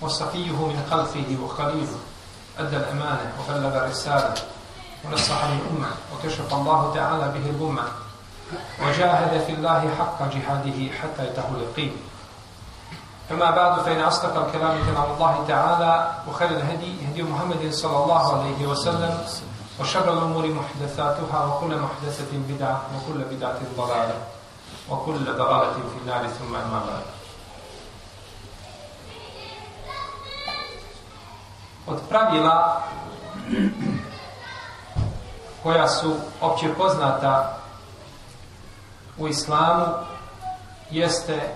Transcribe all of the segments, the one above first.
وصفيه من خلفه وخليله أدى الأمانة وبلغ الرسالة ونصح للأمة وكشف الله تعالى به الأمة وجاهد في الله حق جهاده حتى يته اليقين. أما بعد فإن أصدق الكلام كلام الله تعالى وخير الهدي هدي محمد صلى الله عليه وسلم وشر الأمور محدثاتها وكل محدثة بدعة وكل بدعة ضلالة وكل ضلالة في النار ثم أما بعد. Od pravila koja su opće poznata u islamu jeste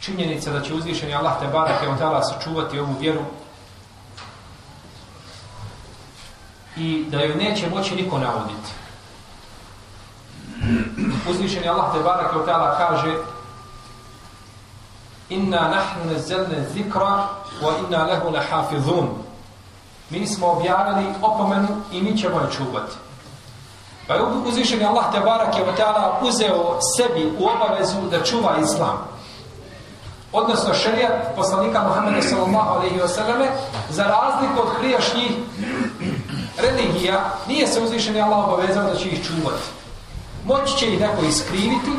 činjenica da će uzvišeni Allah te barake od Allah sačuvati ovu vjeru i da joj neće moći niko navoditi. Uzvišeni Allah te barake od Allah kaže Inna nahnu nazzalna zikra wa inna lahu lahafizun. Mi smo objavili opomenu i mi ćemo je čuvati. Pa je uzvišeni Allah te barake od uzeo sebi u obavezu da čuva islam odnosno šerijat poslanika Muhammeda sallallahu alaihi wa sallame, za razliku od prijašnjih religija, nije se uzvišeni Allah obavezao da će ih čuvati. Moći će ih neko iskriviti,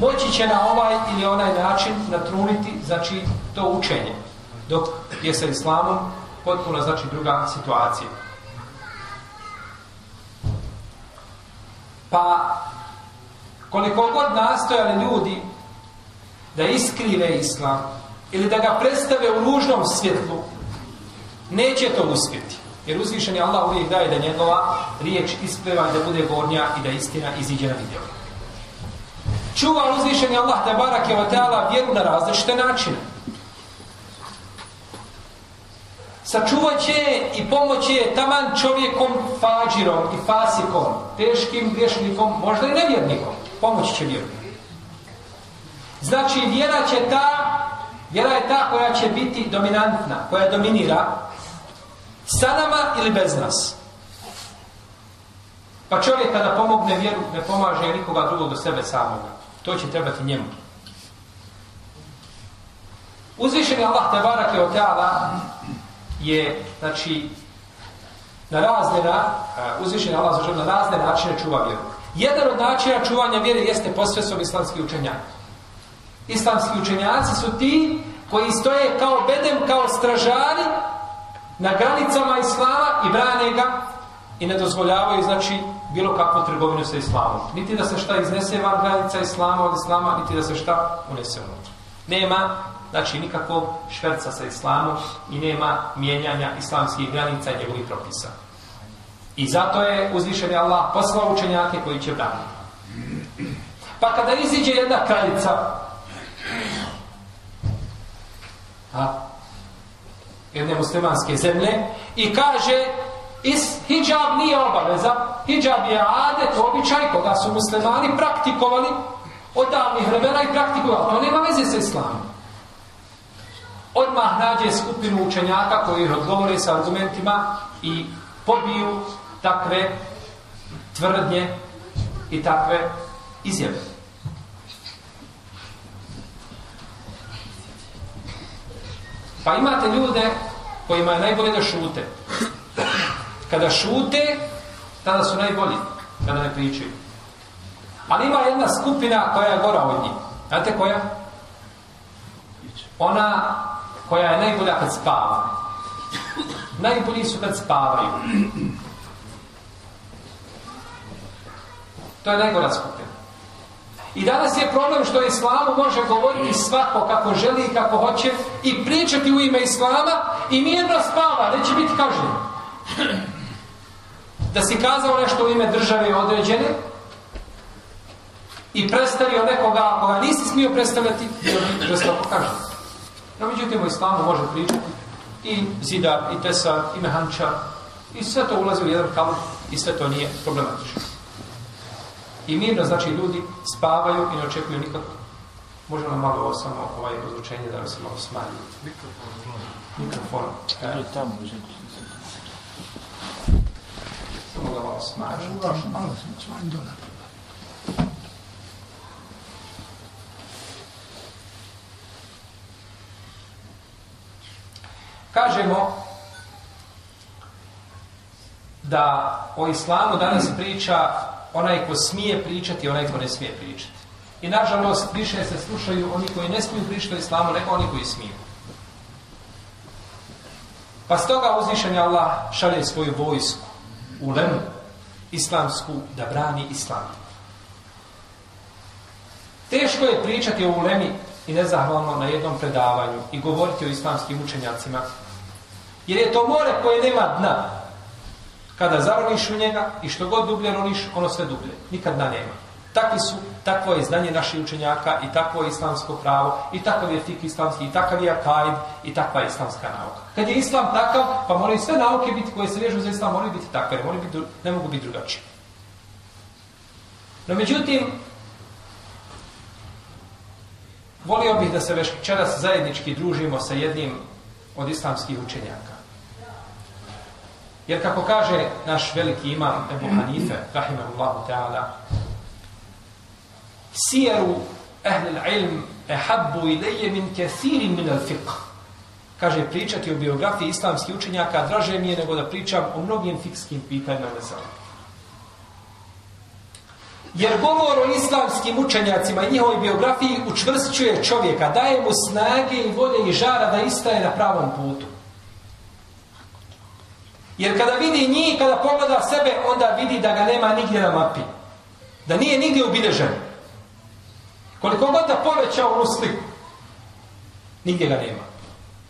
moći će na ovaj ili onaj način natruniti, znači, to učenje. Dok je sa islamom potpuno, znači, druga situacija. Pa, koliko god nastojali ljudi da iskrive islam ili da ga predstave u ružnom svjetlu, neće to uspjeti. Jer uzvišen je Allah uvijek daje da njegova riječ ispleva da bude gornja i da istina iziđe na video. Čuva uzvišen je Allah da barak je vjeru na različite načine. Sačuvat će i pomoć je taman čovjekom fađirom i fasikom, teškim griješnikom, možda i nevjernikom. Pomoći će vjeru. Znači, vjera će ta, vjera je ta koja će biti dominantna, koja dominira sa nama ili bez nas. Pa čovjek kada pomogne vjeru, ne pomaže nikoga drugog do sebe samoga. To će trebati njemu. Uzvišeni Allah Tebarak barake od je, znači, na razne na, uzvišen Allah za na razne načine čuva vjeru. Jedan od načina čuvanja vjere jeste posvesom islamskih učenjaka islamski učenjaci su ti koji stoje kao bedem, kao stražari na granicama islama i brane ga i ne dozvoljavaju, znači, bilo kakvu trgovinu sa islamom. Niti da se šta iznese van granica islama od islama, niti da se šta unese unutra. Nema, znači, nikakvog šverca sa islamom i nema mijenjanja islamskih granica i njegovih propisa. I zato je uzvišen Allah poslao učenjake koji će braniti. Pa kada iziđe jedna kraljica a, jedne muslimanske zemlje i kaže is, hijab nije obaveza hijab je adet, običaj koga su muslimani praktikovali od davnih vremena i praktikovali to nema veze sa islamom odmah nađe skupinu učenjaka koji ih odgovore sa argumentima i pobiju takve tvrdnje i takve izjave Pa imate ljude kojima je najbolje da šute. Kada šute, tada su najbolji, kada ne pričaju. Ali ima jedna skupina koja je gora od njih. Znate koja? Ona koja je najbolja kad spava. Najbolji su kad spavaju. To je najgora skupina. I danas je problem što islamu može govoriti svako kako želi i kako hoće i pričati u ime islama i mirno spava, neće biti kažnjen. Da si kazao nešto u ime države određene i predstavio nekoga koga nisi smio predstavljati, bio bi žestoko kažnjen. No, međutim, u islamu može pričati i zidar, i tesar, i mehančar, i sve to ulazi u jedan kalup i sve to nije problematično. I mirno, znači, ljudi spavaju i ne očekuju nikako. Možemo malo ovo samo ovaj odlučenje da se malo smanji. Mikrofon. Mikrofon. Je tamo, Samo da malo smanji. Malo smanji dole. Kažemo da o islamu danas priča onaj ko smije pričati, onaj ko ne smije pričati. I nažalost, više se slušaju oni koji ne smiju pričati o islamu, nego oni koji smiju. Pa stoga uzvišen je Allah šalje svoju vojsku u lemu islamsku da brani islam. Teško je pričati o ulemi i nezahvalno na jednom predavanju i govoriti o islamskim učenjacima. Jer je to more koje nema dna. Kada zaroniš u njega i što god dublje roniš, ono sve dublje. Nikad dna nema. Takvi su, takvo je znanje naših učenjaka i takvo je islamsko pravo i takav je fik islamski i takav je akaid i takva je islamska nauka. Kad je islam takav, pa moraju sve nauke biti koje se vežu za islam, moraju biti takve, moraju biti, ne mogu biti drugačije. No međutim, volio bih da se večeras zajednički družimo sa jednim od islamskih učenjaka. Jer kako kaže naš veliki imam Ebu Hanife, rahimahullahu ta'ala, sijeru ehlil ilm ehabbu ideje min kathirin min al fiqh. Kaže, pričati o biografiji islamskih učenjaka draže mi je nego da pričam o mnogim fikskim pitanjima mesela. Jer govor o islamskim učenjacima i njihovoj biografiji učvršćuje čovjeka, daje mu snage i volje i žara da istaje na pravom putu. Jer kada vidi njih, kada pogleda sebe, onda vidi da ga nema nigdje na mapi. Da nije nigdje ubilježen. Koliko god da poveća onu sliku, nigdje ga nema.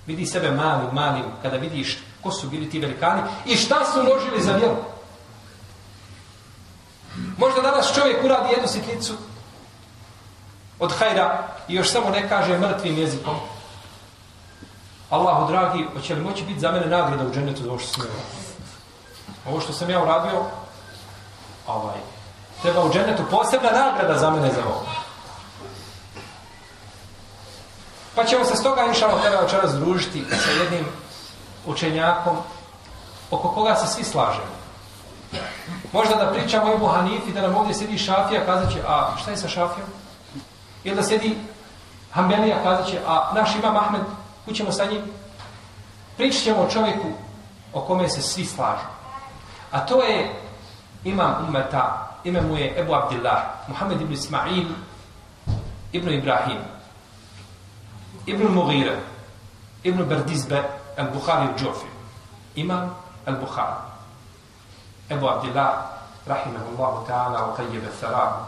Vidi sebe malim, malim, kada vidiš ko su bili ti velikani i šta su uložili za vjeru. Možda danas čovjek uradi jednu sitnicu od hajra i još samo ne kaže mrtvim jezikom. Allahu dragi, hoće li moći biti za mene nagrada u dženetu za ovo što sam Ovo što sam ja uradio, ovaj, treba u dženetu posebna nagrada za mene za ovo. Pa ćemo se s toga inšalo tebe očeras družiti sa jednim učenjakom oko koga se svi slažemo. Možda da pričamo o Ebu Hanifi, da nam ovdje sedi Šafija, kazat će, a šta je sa Šafijom? Ili da sedi Hambelija, kazat će, a naš imam Ahmed, kućemo sa njim? Pričat ćemo o čovjeku o kome se svi slažu. A to je imam umeta, ime mu je Ebu Abdillah, Muhammed ibn Ismail, ibn Ibrahim, ibn Mughira, ibn Berdizbe, al-Bukhari al-Džofi, imam al-Bukhari. Ebu Abdillah, rahimahullahu ta'ala, u tajjebe thara.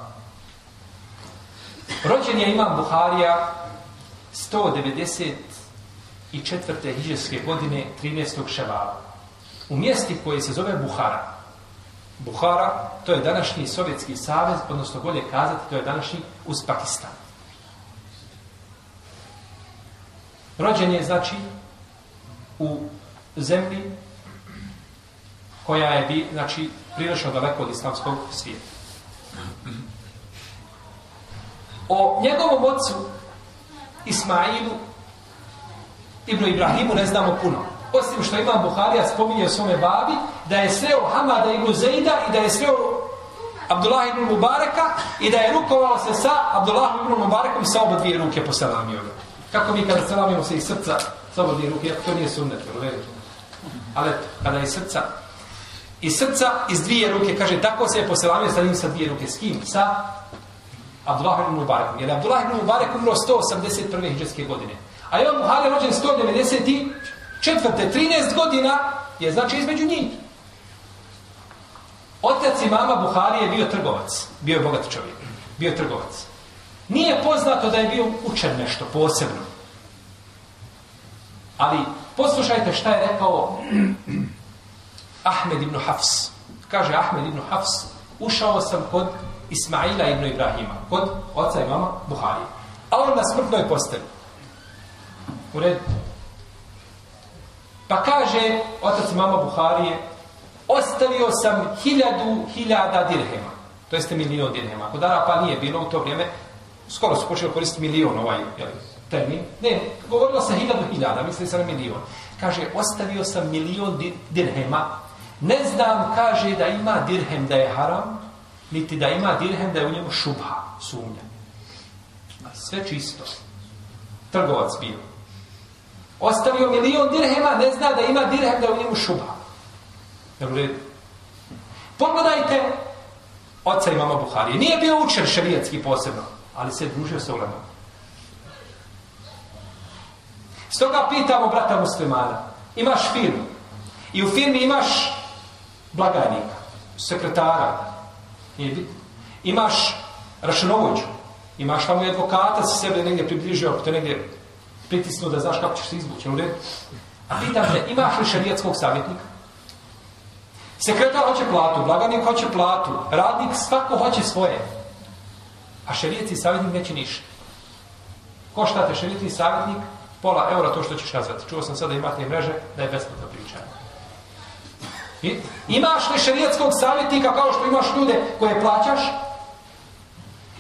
Rođen je imam Buharija 194. hiđarske godine 13. ševala. U mjesti koje se zove Buhara. Buhara, to je današnji sovjetski savez, odnosno bolje kazati, to je današnji uz Pakistan. Rođen je, znači, u zemlji koja je bi, znači, prilično daleko od islamskog svijeta. O njegovom ocu Ismailu Ibnu Ibrahimu ne znamo puno. Osim što ima Buharija spominje o svome babi, da je sreo Hamada ibn Zejda i da je sreo Abdullah ibn Mubareka i da je rukovao se sa Abdullah ibn Mubarekom sa oba dvije ruke po ga. Kako mi kada selamimo se iz srca sa oba dvije ruke, to nije sunnet, ali kada je srca i srca iz dvije ruke, kaže, tako se je poselamio sa njim sa dvije ruke. S kim? Sa Abdullah ibn Mubarekom. Jer Abdullah ibn Mubarek umro 181. hiđarske godine. A je on Buhari rođen 194. 13 godina je znači između njih. Otac i mama Buhari je bio trgovac. Bio je bogat čovjek. Bio je trgovac. Nije poznato da je bio učen nešto posebno. Ali poslušajte šta je rekao Ahmed ibn Hafs. Kaže Ahmed ibn Hafs, ušao sam kod Ismaila ibn Ibrahima, kod oca i mama Buhari. A on na smrtnoj posteli. U redu. Pa kaže otac mama Buharije, ostavio sam hiljadu hiljada dirhema. To jeste milion dirhema. Ako dara pa nije bilo u to vrijeme, skoro su počeli koristiti milion ovaj jeli, termin. Ne, govorilo se hiljadu hiljada, misli se na milion. Kaže, ostavio sam milion dirhema. Ne znam, kaže, da ima dirhem da je haram, niti da ima dirhem da je u njemu šubha, sumnja. Sve čisto. Trgovac bio. Ostavio milion dirhema, ne zna da ima dirhem da je u njemu Šuba. Dobro. Pogledajte oca imama Buharije. Nije bio učer šarijatski posebno, ali se družio sa ulemom. Stoga pitamo brata muslimana, imaš firmu i u firmi imaš blagajnika, sekretara, nije bitno. Imaš računovođu, imaš tamo i advokata, si sebe negdje približio, ako te negdje pritisnu da znaš kako ćeš se izvući, u redu. Pitam te, imaš li šarijatskog savjetnika? Sekretar hoće platu, blagajnik hoće platu, radnik svako hoće svoje. A šarijetski savjetnik neće ništa. Košta te šarijetski savjetnik? pola eura to što ćeš nazvati. Čuo sam sada imate mreže da je besplatno pričanje. I, imaš li šarijetskog savjetnika kao što imaš ljude koje plaćaš?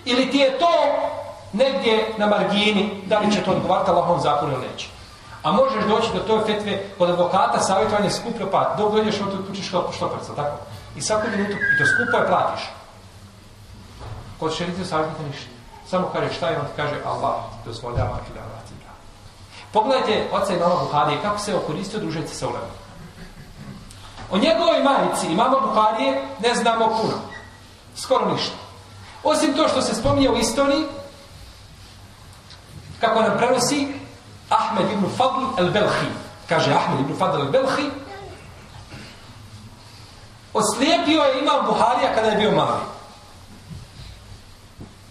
Ili ti je to negdje na margini, da li će to odgovarati Allahom zakonu ili neće? A možeš doći do toj fetve kod advokata savjetovanje skupljo pa dok dođeš od tučiš kao štoparca, tako? I svaku minutu, i to skupo je platiš. Kod šarijetskog savjetnika ništa. Samo kaže šta je, on ti kaže Allah dozvoljava i da vrati. Pogledajte oca imama Buharije, kako se okoristio družiti sa ulemom. O njegovoj majici i Buharije ne znamo puno. Skoro ništa. Osim to što se spominje u istoriji, kako nam prenosi Ahmed ibn Fadl al-Belhi. Kaže Ahmed ibn Fadl al-Belhi. Oslijepio je imam Buharija kada je bio mali.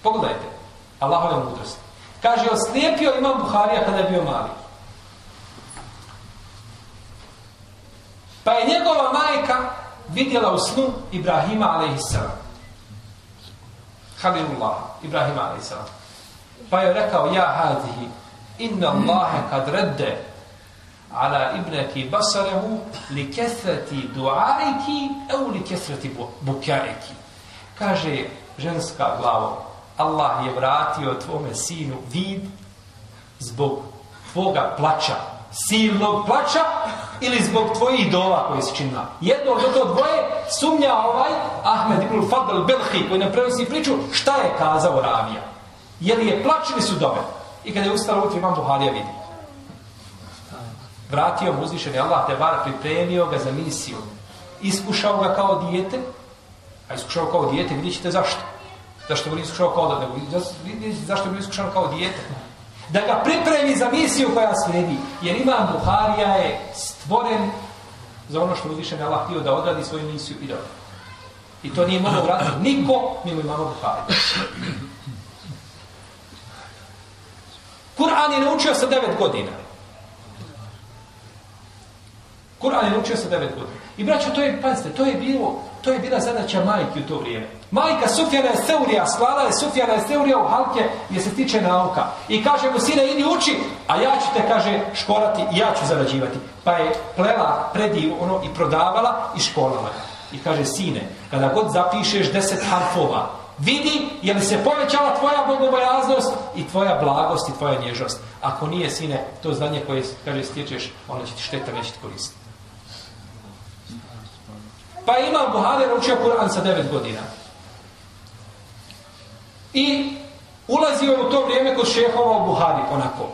Pogledajte. Allahove mudrost. Kaže, oslijepio imam Buharija kada je bio mali. Pa je njegova majka vidjela u snu Ibrahima a.s. Halilullah, Ibrahima a.s. Pa je rekao, ja hadihi, inna Allahe kad redde ala ibneki basarehu li kethrati duaiki au li kethrati bukaiki. Kaže ženska glavo, Allah je vratio tvome sinu vid zbog tvoga plaća, silnog plaća ili zbog tvojih dova koje si činila. Jedno od to dvoje sumnja ovaj Ahmed ibn Fadl Belhi koji nam prenosi priču šta je kazao Ravija. Jer je plać ili su dove? I kada je ustalo utri imam Buharija vidi. Vratio mu uzvišen Allah te var pripremio ga za misiju. Iskušao ga kao dijete a iskušao kao dijete vidjet ćete zašto. Zašto bi iskušao kao da nego zašto bi iskušao kao dijete? Da ga pripremi za misiju koja slijedi. Jer imam Buharija je stvoren za ono što uzvišen je Allah htio da odradi svoju misiju i da I to nije mogao vratiti niko mimo imamo Buharija. Kur'an je naučio sa devet godina. Kur'an je naučio sa devet godina. I braćo, to je, pazite, to je bilo, to je bila zadaća majke u to vrijeme. Majka Sufjana je Seurija, slala je Sufjana je Seurija u halke gdje se tiče nauka. I kaže mu, sine, idi uči, a ja ću te, kaže, školati i ja ću zarađivati. Pa je plela predi ono i prodavala i školala I kaže, sine, kada god zapišeš deset harfova, vidi je li se povećala tvoja bogobojaznost i tvoja blagost i tvoja nježnost. Ako nije, sine, to znanje koje, kaže, stječeš, ono će ti šteta, neće ti koristiti. Pa imam Buhari naučio Kur'an sa devet godina. I ulazio je u to vrijeme kod šehova u Buhari, onako.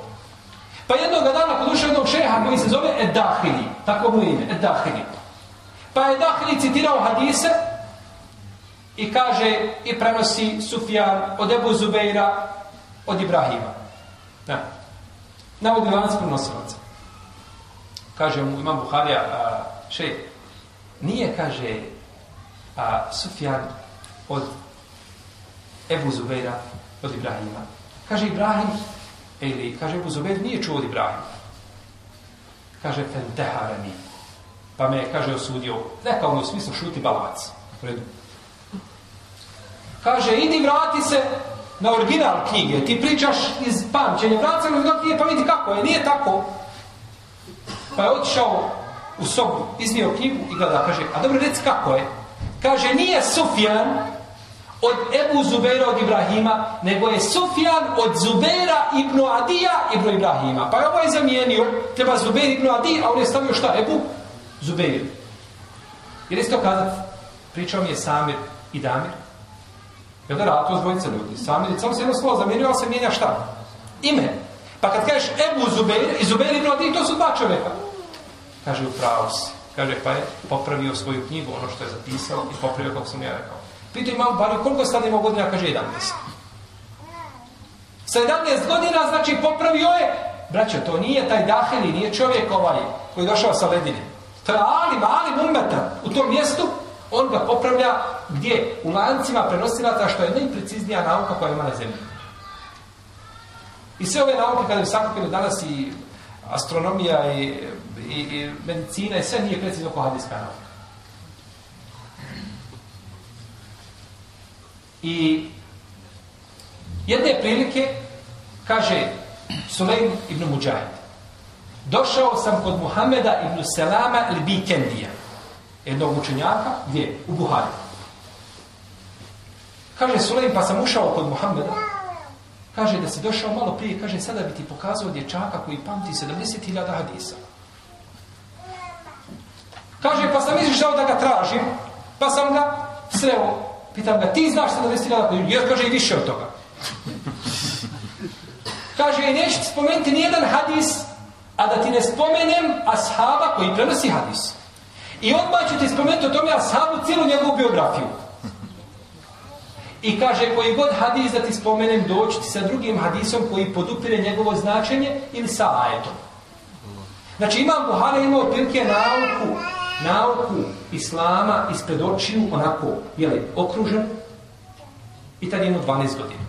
Pa jednog dana kod ušao jednog šeha koji se zove Edahili, tako mu ime, Edahili. Pa je Edahili citirao hadise i kaže i prenosi Sufjan od Ebu Zubeira od Ibrahima. Na. Navodi lanac prenosilaca. Kaže mu imam Buharija, še Nije, kaže, a, Sufjan od Ebu Zubeira, od Ibrahima. Kaže Ibrahim, ili kaže Ebu Zubeir, nije čuo od Ibrahima. Kaže, fenteharani. Pa me, kaže, osudio. Neka ono u smislu šuti balac. Redu. Kaže, idi vrati se na original knjige, ti pričaš iz pamćenja, Vrati se na original knjige pa vidi kako je, nije tako. Pa je otišao u sobu, iznio knjigu i gleda, kaže, a dobro, reci kako je. Kaže, nije Sufjan od Ebu Zubera od Ibrahima, nego je Sufjan od Zubera ibn Adija ibn Ibrahima. Pa je ovo je zamijenio, treba Zuber ibn Adi, a on je stavio šta? Ebu Zuber. Jer isto kazat, pričao mi je Samir i Damir. Jel da rad, to zvojice ljudi. Sami, samo se jedno slovo zamijenio, ali se mijenja šta? Ime. Pa kad kažeš Ebu Zubeir i Zubeir ibn Adi, to su dva čovjeka. Kaže, upravo si. Kaže, pa je popravio svoju knjigu, ono što je zapisao i popravio kako sam ja rekao. Pitao imam Bari, koliko sad imao godina? Kaže, 11. Sa 11 godina, znači, popravio je. Braćo, to nije taj daheli, nije čovjek ovaj koji je došao sa ledine. To je ali, mali umeta u tom mjestu. On ga popravlja gdje? U lancima prenosilaca, što je najpreciznija nauka koja ima na zemlji. I sve ove nauke, kada bi sakupili danas i astronomija i, i, i medicina i sve nije precizno ko hadijska nauka. I jedne prilike kaže Sulejm ibn Mujahid došao sam kod Muhameda ibn Selama ili Bikendija jednog učenjaka gdje? U Buhari. Kaže Sulejm pa sam ušao kod Muhameda kaže da si došao malo prije kaže sada bi ti pokazao dječaka koji pamti 70.000 hadisa. Kaže pa sam izvišao da ga tražim pa sam ga sreo Pitam ga, ti znaš 70.000? Jer kaže i više od toga. kaže, neću ti spomenuti nijedan hadis, a da ti ne spomenem ashaba koji prenosi hadis. I odmah ću ti spomenuti o tome ashabu cijelu njegovu biografiju. I kaže, koji god hadis da ti spomenem, doći ti sa drugim hadisom koji podupire njegovo značenje ili sa ajetom. Znači, imam Buhara imao otprilike nauku nauku islama ispred očiju onako, jeli, okružen i tad imao 12 godina.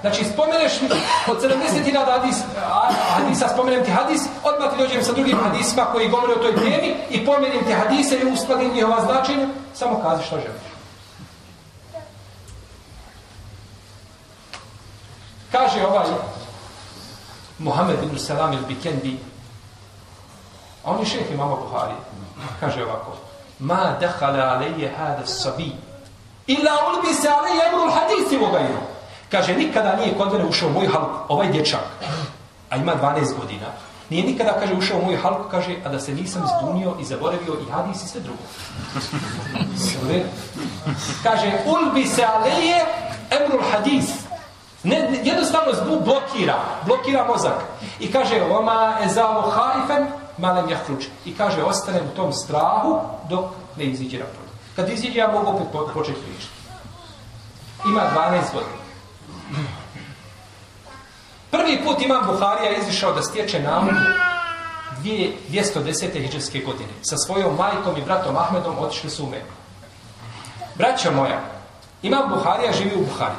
Znači, spomeneš mi od 70.000 hadis, hadisa, spomenem ti hadis, odmah ti dođem sa drugim hadisima koji govore o toj temi i pomenim ti hadise i uskladim njihova značenja, samo kazi što želiš. Kaže ovaj Muhammed ibn Salam il-Bikendi, A on je šeh imama Buhari. Kaže ovako. Ma dehala alejje hada sabi. Ila ulbi se alejje emru hadisi u gajru. Kaže, nikada nije kod mene ušao moj halk, ovaj dječak, a ima 12 godina, nije nikada, kaže, ušao moj halk, kaže, a da se nisam zbunio i zaboravio i hadis i sve drugo. kaže, ulbi se aleje emrul hadis. Ne, jednostavno zbu blokira, blokira mozak. I kaže, oma ezalo haifen, malem jahruč. I kaže, ostanem u tom strahu dok ne iziđe napolje. Kad iziđe, ja mogu opet početi pričati. Ima 12 godina. Prvi put imam Buharija izišao da stječe nauku 210. hiđarske godine. Sa svojom majkom i bratom Ahmedom otišli su u Meku. Braćo moja, imam Buharija, živi u Buhari.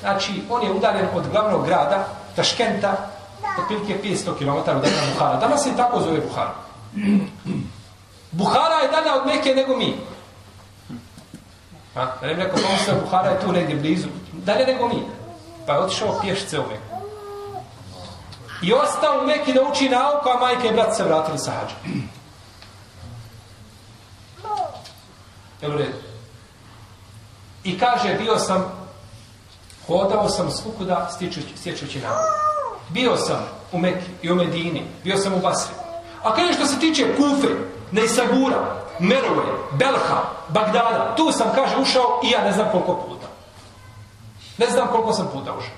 Znači, on je udaljen od glavnog grada, Taškenta, otprilike 500 km od jedna Buhara. Danas se tako zove Buhara. Buhara je dana od Mekke nego mi. A, da ne bi rekao, pomisla, Buhara je tu negdje blizu. Dalje nego mi. Pa je otišao pješce u Meku. I ostao u Meku da uči nauku, a majke i brat se vratili sa hađa. Jel u redu? I kaže, bio sam, hodao sam svukuda stječući, stječući nauku. Bio sam u Meku i u Medini, bio sam u Basri. A kada što se tiče Kufe, Neisagura, Merove, Belha, Bagdada, tu sam, kaže, ušao i ja ne znam koliko puta. Ne znam koliko sam puta ušao.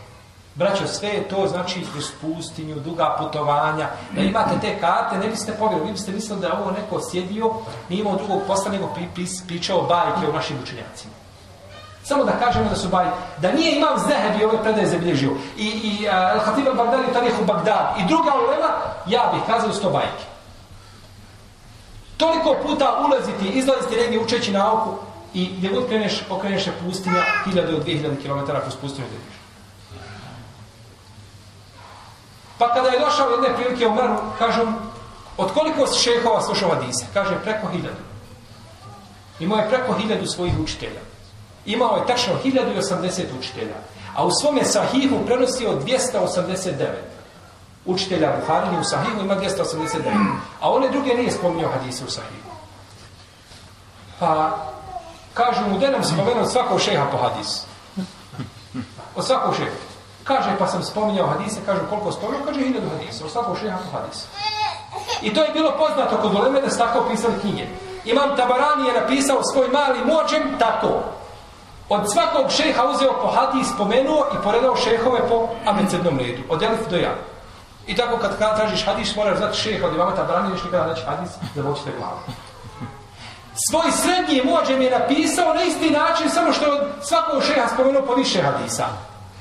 Braćo, sve je to, znači, kroz pustinju, duga putovanja, da imate te karte, ne biste povjerili, vi biste mislili da je ovo neko sjedio, nije imao drugog posla, nego pričao bajke o našim učenjacima. Samo da kažemo da su bajke. Da nije imam Zehebi ove predaje zabilježio. I, i uh, Hatiba Bagdad i Tarih u Bagdad. I druga ulema, ja bih kazao sto bajke. Toliko puta ulaziti, izlaziti negdje učeći nauku i gdje god kreneš, okreneš se pustinja, hiljade od dvije hiljade kilometara kroz pustinju gdje Pa kada je došao jedne prilike u Meru, kažu, od koliko šehova slušao Hadise? Kaže, preko hiljadu. Imao je preko hiljadu svojih učitelja. Imao je tačno 1080 učitelja. A u svome sahihu prenosio 289. Učitelja Buharini u sahihu ima 289. A one druge nije spominjao hadise u sahihu. Pa, kažu mu, da nam spomenu od svakog šeha po hadisu. Od svakog šeha. Kaže, pa sam spominjao hadise, kažu koliko spominjao, kaže hiljadu hadisa, od svakog šeha po hadisu. I to je bilo poznato kod Uleme da su tako pisali knjige. Imam Tabarani je napisao svoj mali mođem tako. Od svakog šeha uzeo po hadis, spomenuo i poredao šehove po abecednom redu. Od elif do ja. I tako kad, kad tražiš hadis, moraš znati šeha od imama Tabarani, još nikada naći hadis, da voćete glavu. Svoj srednji mođem je napisao na isti način, samo što je od svakog šeha spomenuo po više hadisa.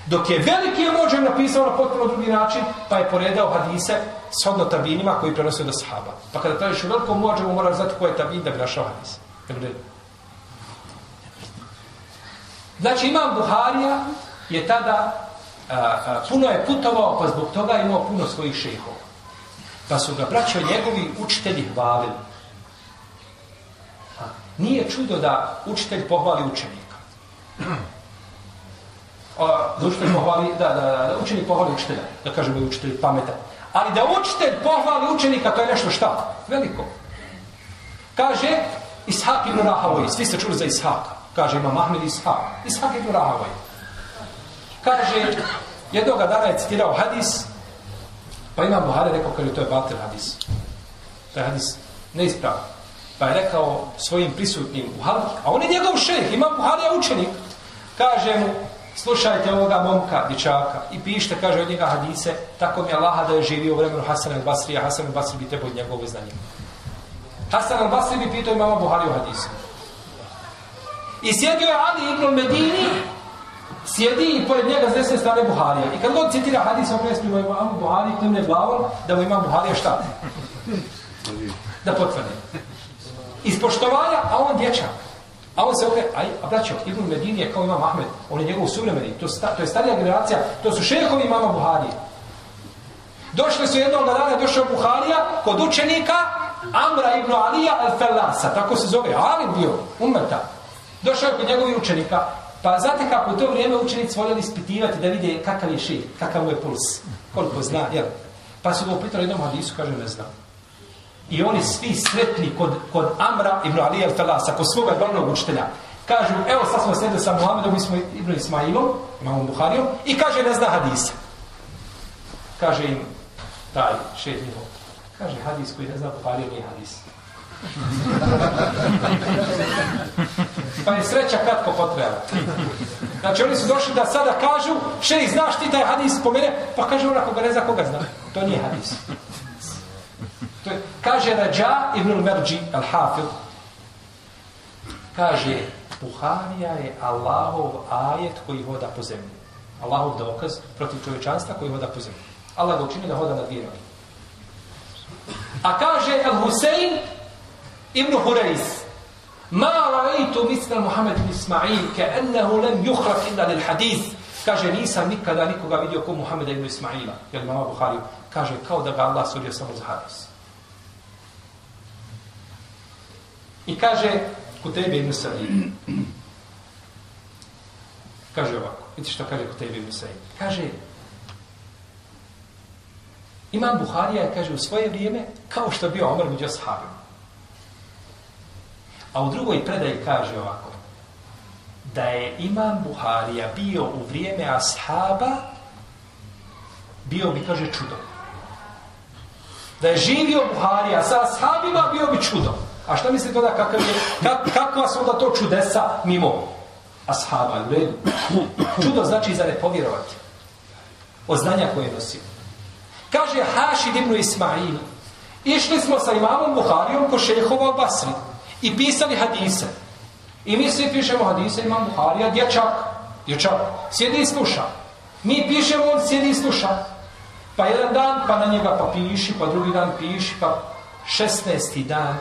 Dok je veliki je mođem napisao na potpuno drugi način, pa je poredao hadise s tabinima koji prenose do sahaba. Pa kada tražiš u velikom mođemu, moraš znati ko je tabin da bi našao hadis. Znači, imam Buharija je tada a, a, puno je putovao, pa zbog toga imao puno svojih šehova. Pa su ga braćo njegovi učitelji hvalili. Nije čudo da učitelj pohvali učenika da učitelj pohvali, da, da, da, da učenik pohvali učitelja, da kažemo i učitelj pametan. Ali da učitelj pohvali učenika, to je nešto šta? Veliko. Kaže Ishak ibn Rahavoj, svi ste čuli za Ishaka. Kaže ima Mahmed Ishak. Ishak ibn Rahavoj. Kaže, jednoga dana je citirao hadis, pa ima Buhari rekao, kaže, to je batel hadis. To je hadis neispravan. Pa je rekao svojim prisutnim u halki, a on je njegov šeh, ima Buharija učenik. Kaže mu, slušajte ovoga momka, dičaka, i pišite, kaže od njega hadise, tako mi je Allaha da je živio u vremenu Hasan al-Basri, a Hasan al-Basri bi tebo od njegove znanje. Hasan al-Basri bi pitao imama Buhari o hadisu. I sjedio je Ali ibn Medini, sjedi i pored njega s desne strane Buharija. I kad god citira hadis, on presmi moj Buhari, klimne glavom, da mu imam Buharija šta? Da potvrdi. Iz poštovanja, a on dječak. A on se okre, aj, a braćo, Ibn Medini je kao imam Ahmed, on je njegov suvremeni, to, sta, to je starija generacija, to su šehovi imama Buharije. Došli su jednog dana, došao Buharija kod učenika Amra ibn Alija al-Fellasa, tako se zove, Alim bio, umrta. Došao kod njegovi učenika, pa znate kako u to vrijeme učenici voljeli ispitivati da vide kakav je ših, kakav mu je puls, koliko zna, jel? Pa su ga upitali jednom hadisu, kaže, ne znam. I oni svi sretni kod, kod Amra ibn Ali al-Falasa, kod svoga glavnog učitelja. Kažu, evo sad smo sredili sa Muhammedom, mi smo ibn Ismailom, imamom Buharijom, i kaže, ne zna hadisa. Kaže im, taj šet njihov, kaže, hadis koji ne zna Buharijom nije hadis. pa je sreća kratko potreba. Znači, oni su došli da sada kažu, šej, znaš ti taj hadis po mene? Pa kaže, onako ga ne zna, koga zna. To nije hadis. Kaže Rađa ibn al-Merđi al-Hafid, kaže, Buharija je Allahov ajet koji hoda po zemlji. Allahov dokaz protiv čovječanstva koji hoda po zemlji. Allah ga učini da hoda na dvije noge. A kaže Al-Husein ibn Hureyz, Ma ra'aytu misla Muhammed ibn Ismail ka ennehu lam yukhraq illa lil hadith. Kaže nisam nikada nikoga vidio ko Muhammeda ibn Ismaila, jer mama Buhari. Kaže kao da ga Allah sudio samo za hadis. I kaže Kutebe ibn Sa'id. Kaže ovako. Vidite što kaže Kutebe ibn Sa'id. Kaže Imam Buharija je, kaže, u svoje vrijeme kao što bio Omer među ashabima. A u drugoj predaji kaže ovako. Da je Imam Buharija bio u vrijeme ashaba bio bi, kaže, čudo. Da je živio Buharija sa ashabima bio bi čudo. A šta mislite da kakav je, kak, kakva su onda to čudesa mimo ashaba, u redu? Čudo znači za ne povjerovati. Od znanja koje je. Kaže Hašid ibn Ismail, išli smo sa imamom Buharijom ko šehova Basri i pisali hadise. I mi svi pišemo hadise, imam Buharija, dječak, dječak, sjedi i sluša. Mi pišemo, on sjedi i sluša. Pa jedan dan, pa na njega pa piši, pa drugi dan piši, pa šestnesti dan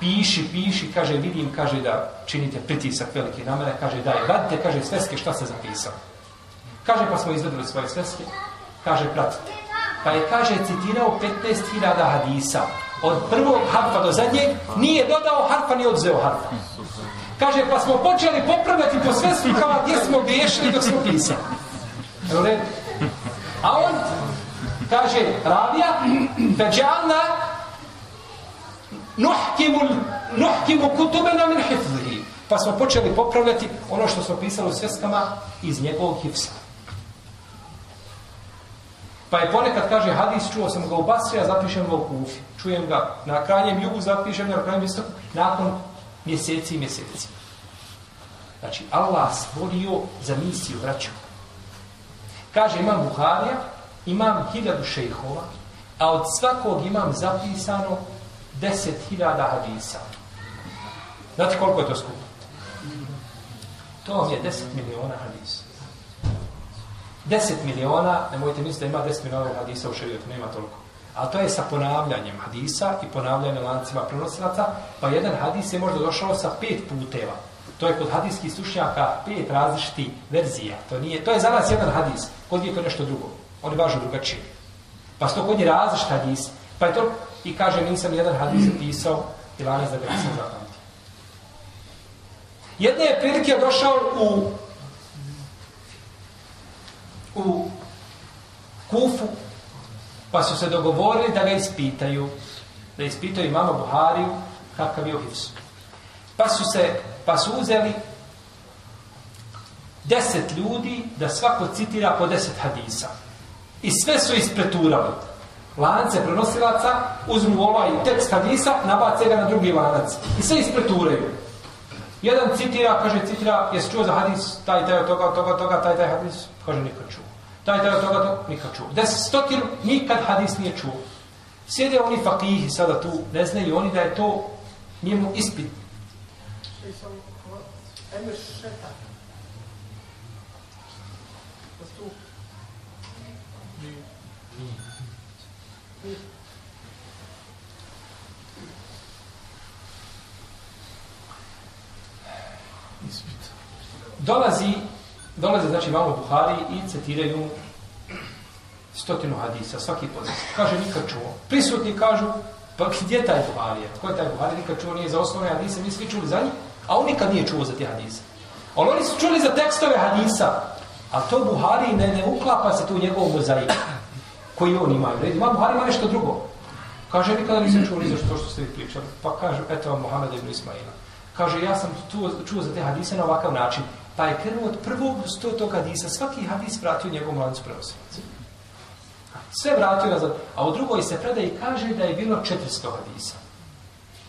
piši, piši, kaže, vidim, kaže, da činite pritisak veliki na mene, kaže, daj, radite, kaže, sveske, šta se zapisao? Kaže, pa smo izvedili svoje sveske, kaže, pratite. Pa je, kaže, citirao 15.000 hadisa. Od prvog harfa do zadnjeg nije dodao harfa, ni odzeo harfa. Kaže, pa smo počeli popravljati po svesku kao gdje smo griješili dok smo pisali. Jel. A on kaže, ravija, feđalna nuhkimu, nuhkimu kutubena min hifzihi. Pa smo počeli popravljati ono što smo pisali u sveskama iz njegovog hifsa. Pa je ponekad kaže hadis, čuo sam ga u Basri, a zapišem ga u Kufi. Čujem ga na krajnjem jugu, zapišem ga na krajnjem istoku, nakon mjeseci i mjeseci. Znači, Allah stvorio za misiju, vraću. Kaže, imam Buharija, imam hiljadu šejhova, a od svakog imam zapisano deset hiljada hadisa. Znate koliko je to skupo? To vam je deset miliona hadisa. 10 miliona, nemojte misliti da ima 10 miliona hadisa u šarijetu, nema toliko. A to je sa ponavljanjem hadisa i ponavljanjem lancima prenosilaca, pa jedan hadis je možda došao sa pet puteva. To je kod hadijskih slušnjaka pet različitih verzija. To, nije, to je za nas jedan hadis, kod je to nešto drugo. Oni važu drugačije. Pa sto kod je različit hadis. Pa je to, i kaže, nisam jedan hadis zapisao i lanac da ga nisam zapamtio. Jedne je prilike došao u u Kufu, pa su se dogovorili da ga ispitaju, da ispitaju imama Buhariju kakav je uhifs. Pa su se, pa su uzeli deset ljudi da svako citira po deset hadisa. I sve su ispreturali. Lance prenosilaca uzmu ovaj tekst hadisa, nabace ga na drugi lanac. I sve ispreturaju. Jedan citira, kaže citira, jesi čuo za hadis, taj, taj, toga, toga, toga, taj, taj hadis? Kaže, nikad čuo. Taj, taj, toga, to nikad čuo. Des stotinu, nikad hadis nije čuo. Sjede oni fakihi sada tu, ne znaju oni da je to njemu ispit. Dolazi dolaze, znači, malo Buhari i citiraju stotinu hadisa, svaki podest. Kaže, nikad čuo. Prisutni kažu, pa gdje je taj Buhari? Ko je taj Buhari? Nikad čuo nije za osnovne hadise, mi svi čuli za njih, a on nikad nije čuo za te hadise. Ali oni su čuli za tekstove hadisa, a to Buhari ne, ne uklapa se tu u njegovom mozaiku koji on ima. Ima Buhari ima nešto drugo. Kaže, nikada nisam čuo ni za što, što ste vi pričali. Pa kaže, eto vam Mohamed ibn Ismaila. Kaže, ja sam tu čuo za te hadise na ovakav način. Pa je krenuo od prvog sto tog hadisa. Svaki hadis vratio njegovom lancu prenosilaca. Sve vratio nazad. A u drugoj se preda i kaže da je bilo 400 hadisa.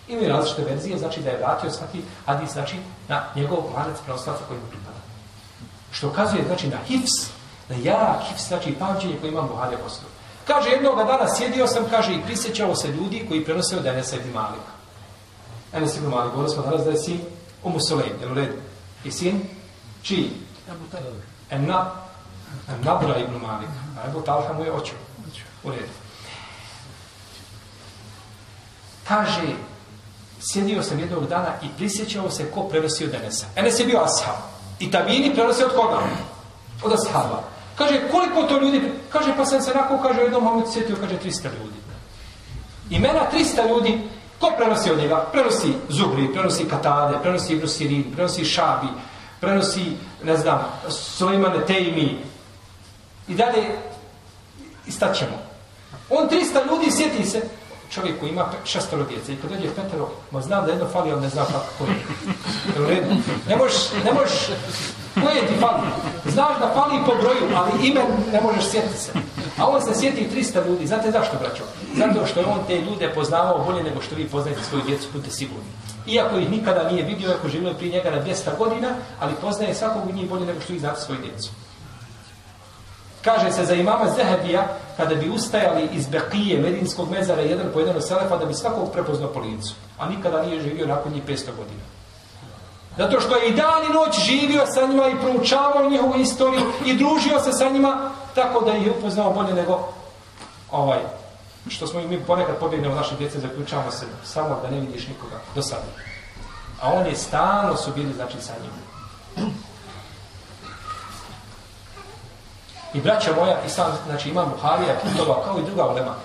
Imaju različite verzije, znači da je vratio svaki hadis, znači na njegov lanac prenosilaca koji mu pripada. Što ukazuje, znači, na hifs, na jak hifs, znači pamćenje koje imam Buharija posljedno. Kaže, jednog dana sjedio sam, kaže, i prisjećao se ljudi koji prenose od Enesa ibn Malika. Enes ibn Malik, govorili smo danas da je sin Umu Sulejn, jel u redu? I sin Čiji? Enna, Ennabra ibn Malik. A Ebu Talha mu je očeo. U redu. Kaže, sjedio sam jednog dana i prisjećao se ko prenosi od Enesa. Enes je bio ashab. I tabini prenosi od koga? Od ashaba. Kaže, koliko to ljudi... Kaže, pa sam se nakon, kaže, u jednom momentu sjetio, kaže, 300 ljudi. Imena 300 ljudi, ko prenosi od njega? Prenosi Zubri, prenosi Katade, prenosi Ibn Sirin, prenosi Šabi, prenosi, ne znam, Suleimane Tejmi i dalje istaćemo. On 300 ljudi sjeti se, čovjek koji ima šestoro djece i kad dođe petero, ma znam da jedno fali, on ne zna kako koji. Je u redu. Ne možeš, ne možeš, koje ti fali? Znaš da fali po broju, ali ime ne možeš sjetiti se. A on se sjeti 300 ljudi. Znate zašto, braćo? Zato što je on te ljude poznavao bolje nego što vi poznajete svoju djecu, budete sigurni. Iako ih nikada nije vidio, iako živio prije njega na 200 godina, ali poznaje svakog od njih bolje nego što vi znate svoju djecu. Kaže se za imama Zehebija, kada bi ustajali iz Bekije, Medinskog mezara, jedan po jedan od Selefa, da bi svakog prepoznao po licu. A nikada nije živio nakon njih 500 godina. Zato što je i dan i noć živio sa njima i proučavao njihovu istoriju i družio se sa njima, tako da ih je upoznao bolje nego ovaj, što smo i mi ponekad pobjegnemo naše djece, zaključavamo se samo da ne vidiš nikoga do sada. A oni stalno su bili, znači, sa njim. I braća moja, i sam, znači, ima Buharija, putova, kao i druga ulema.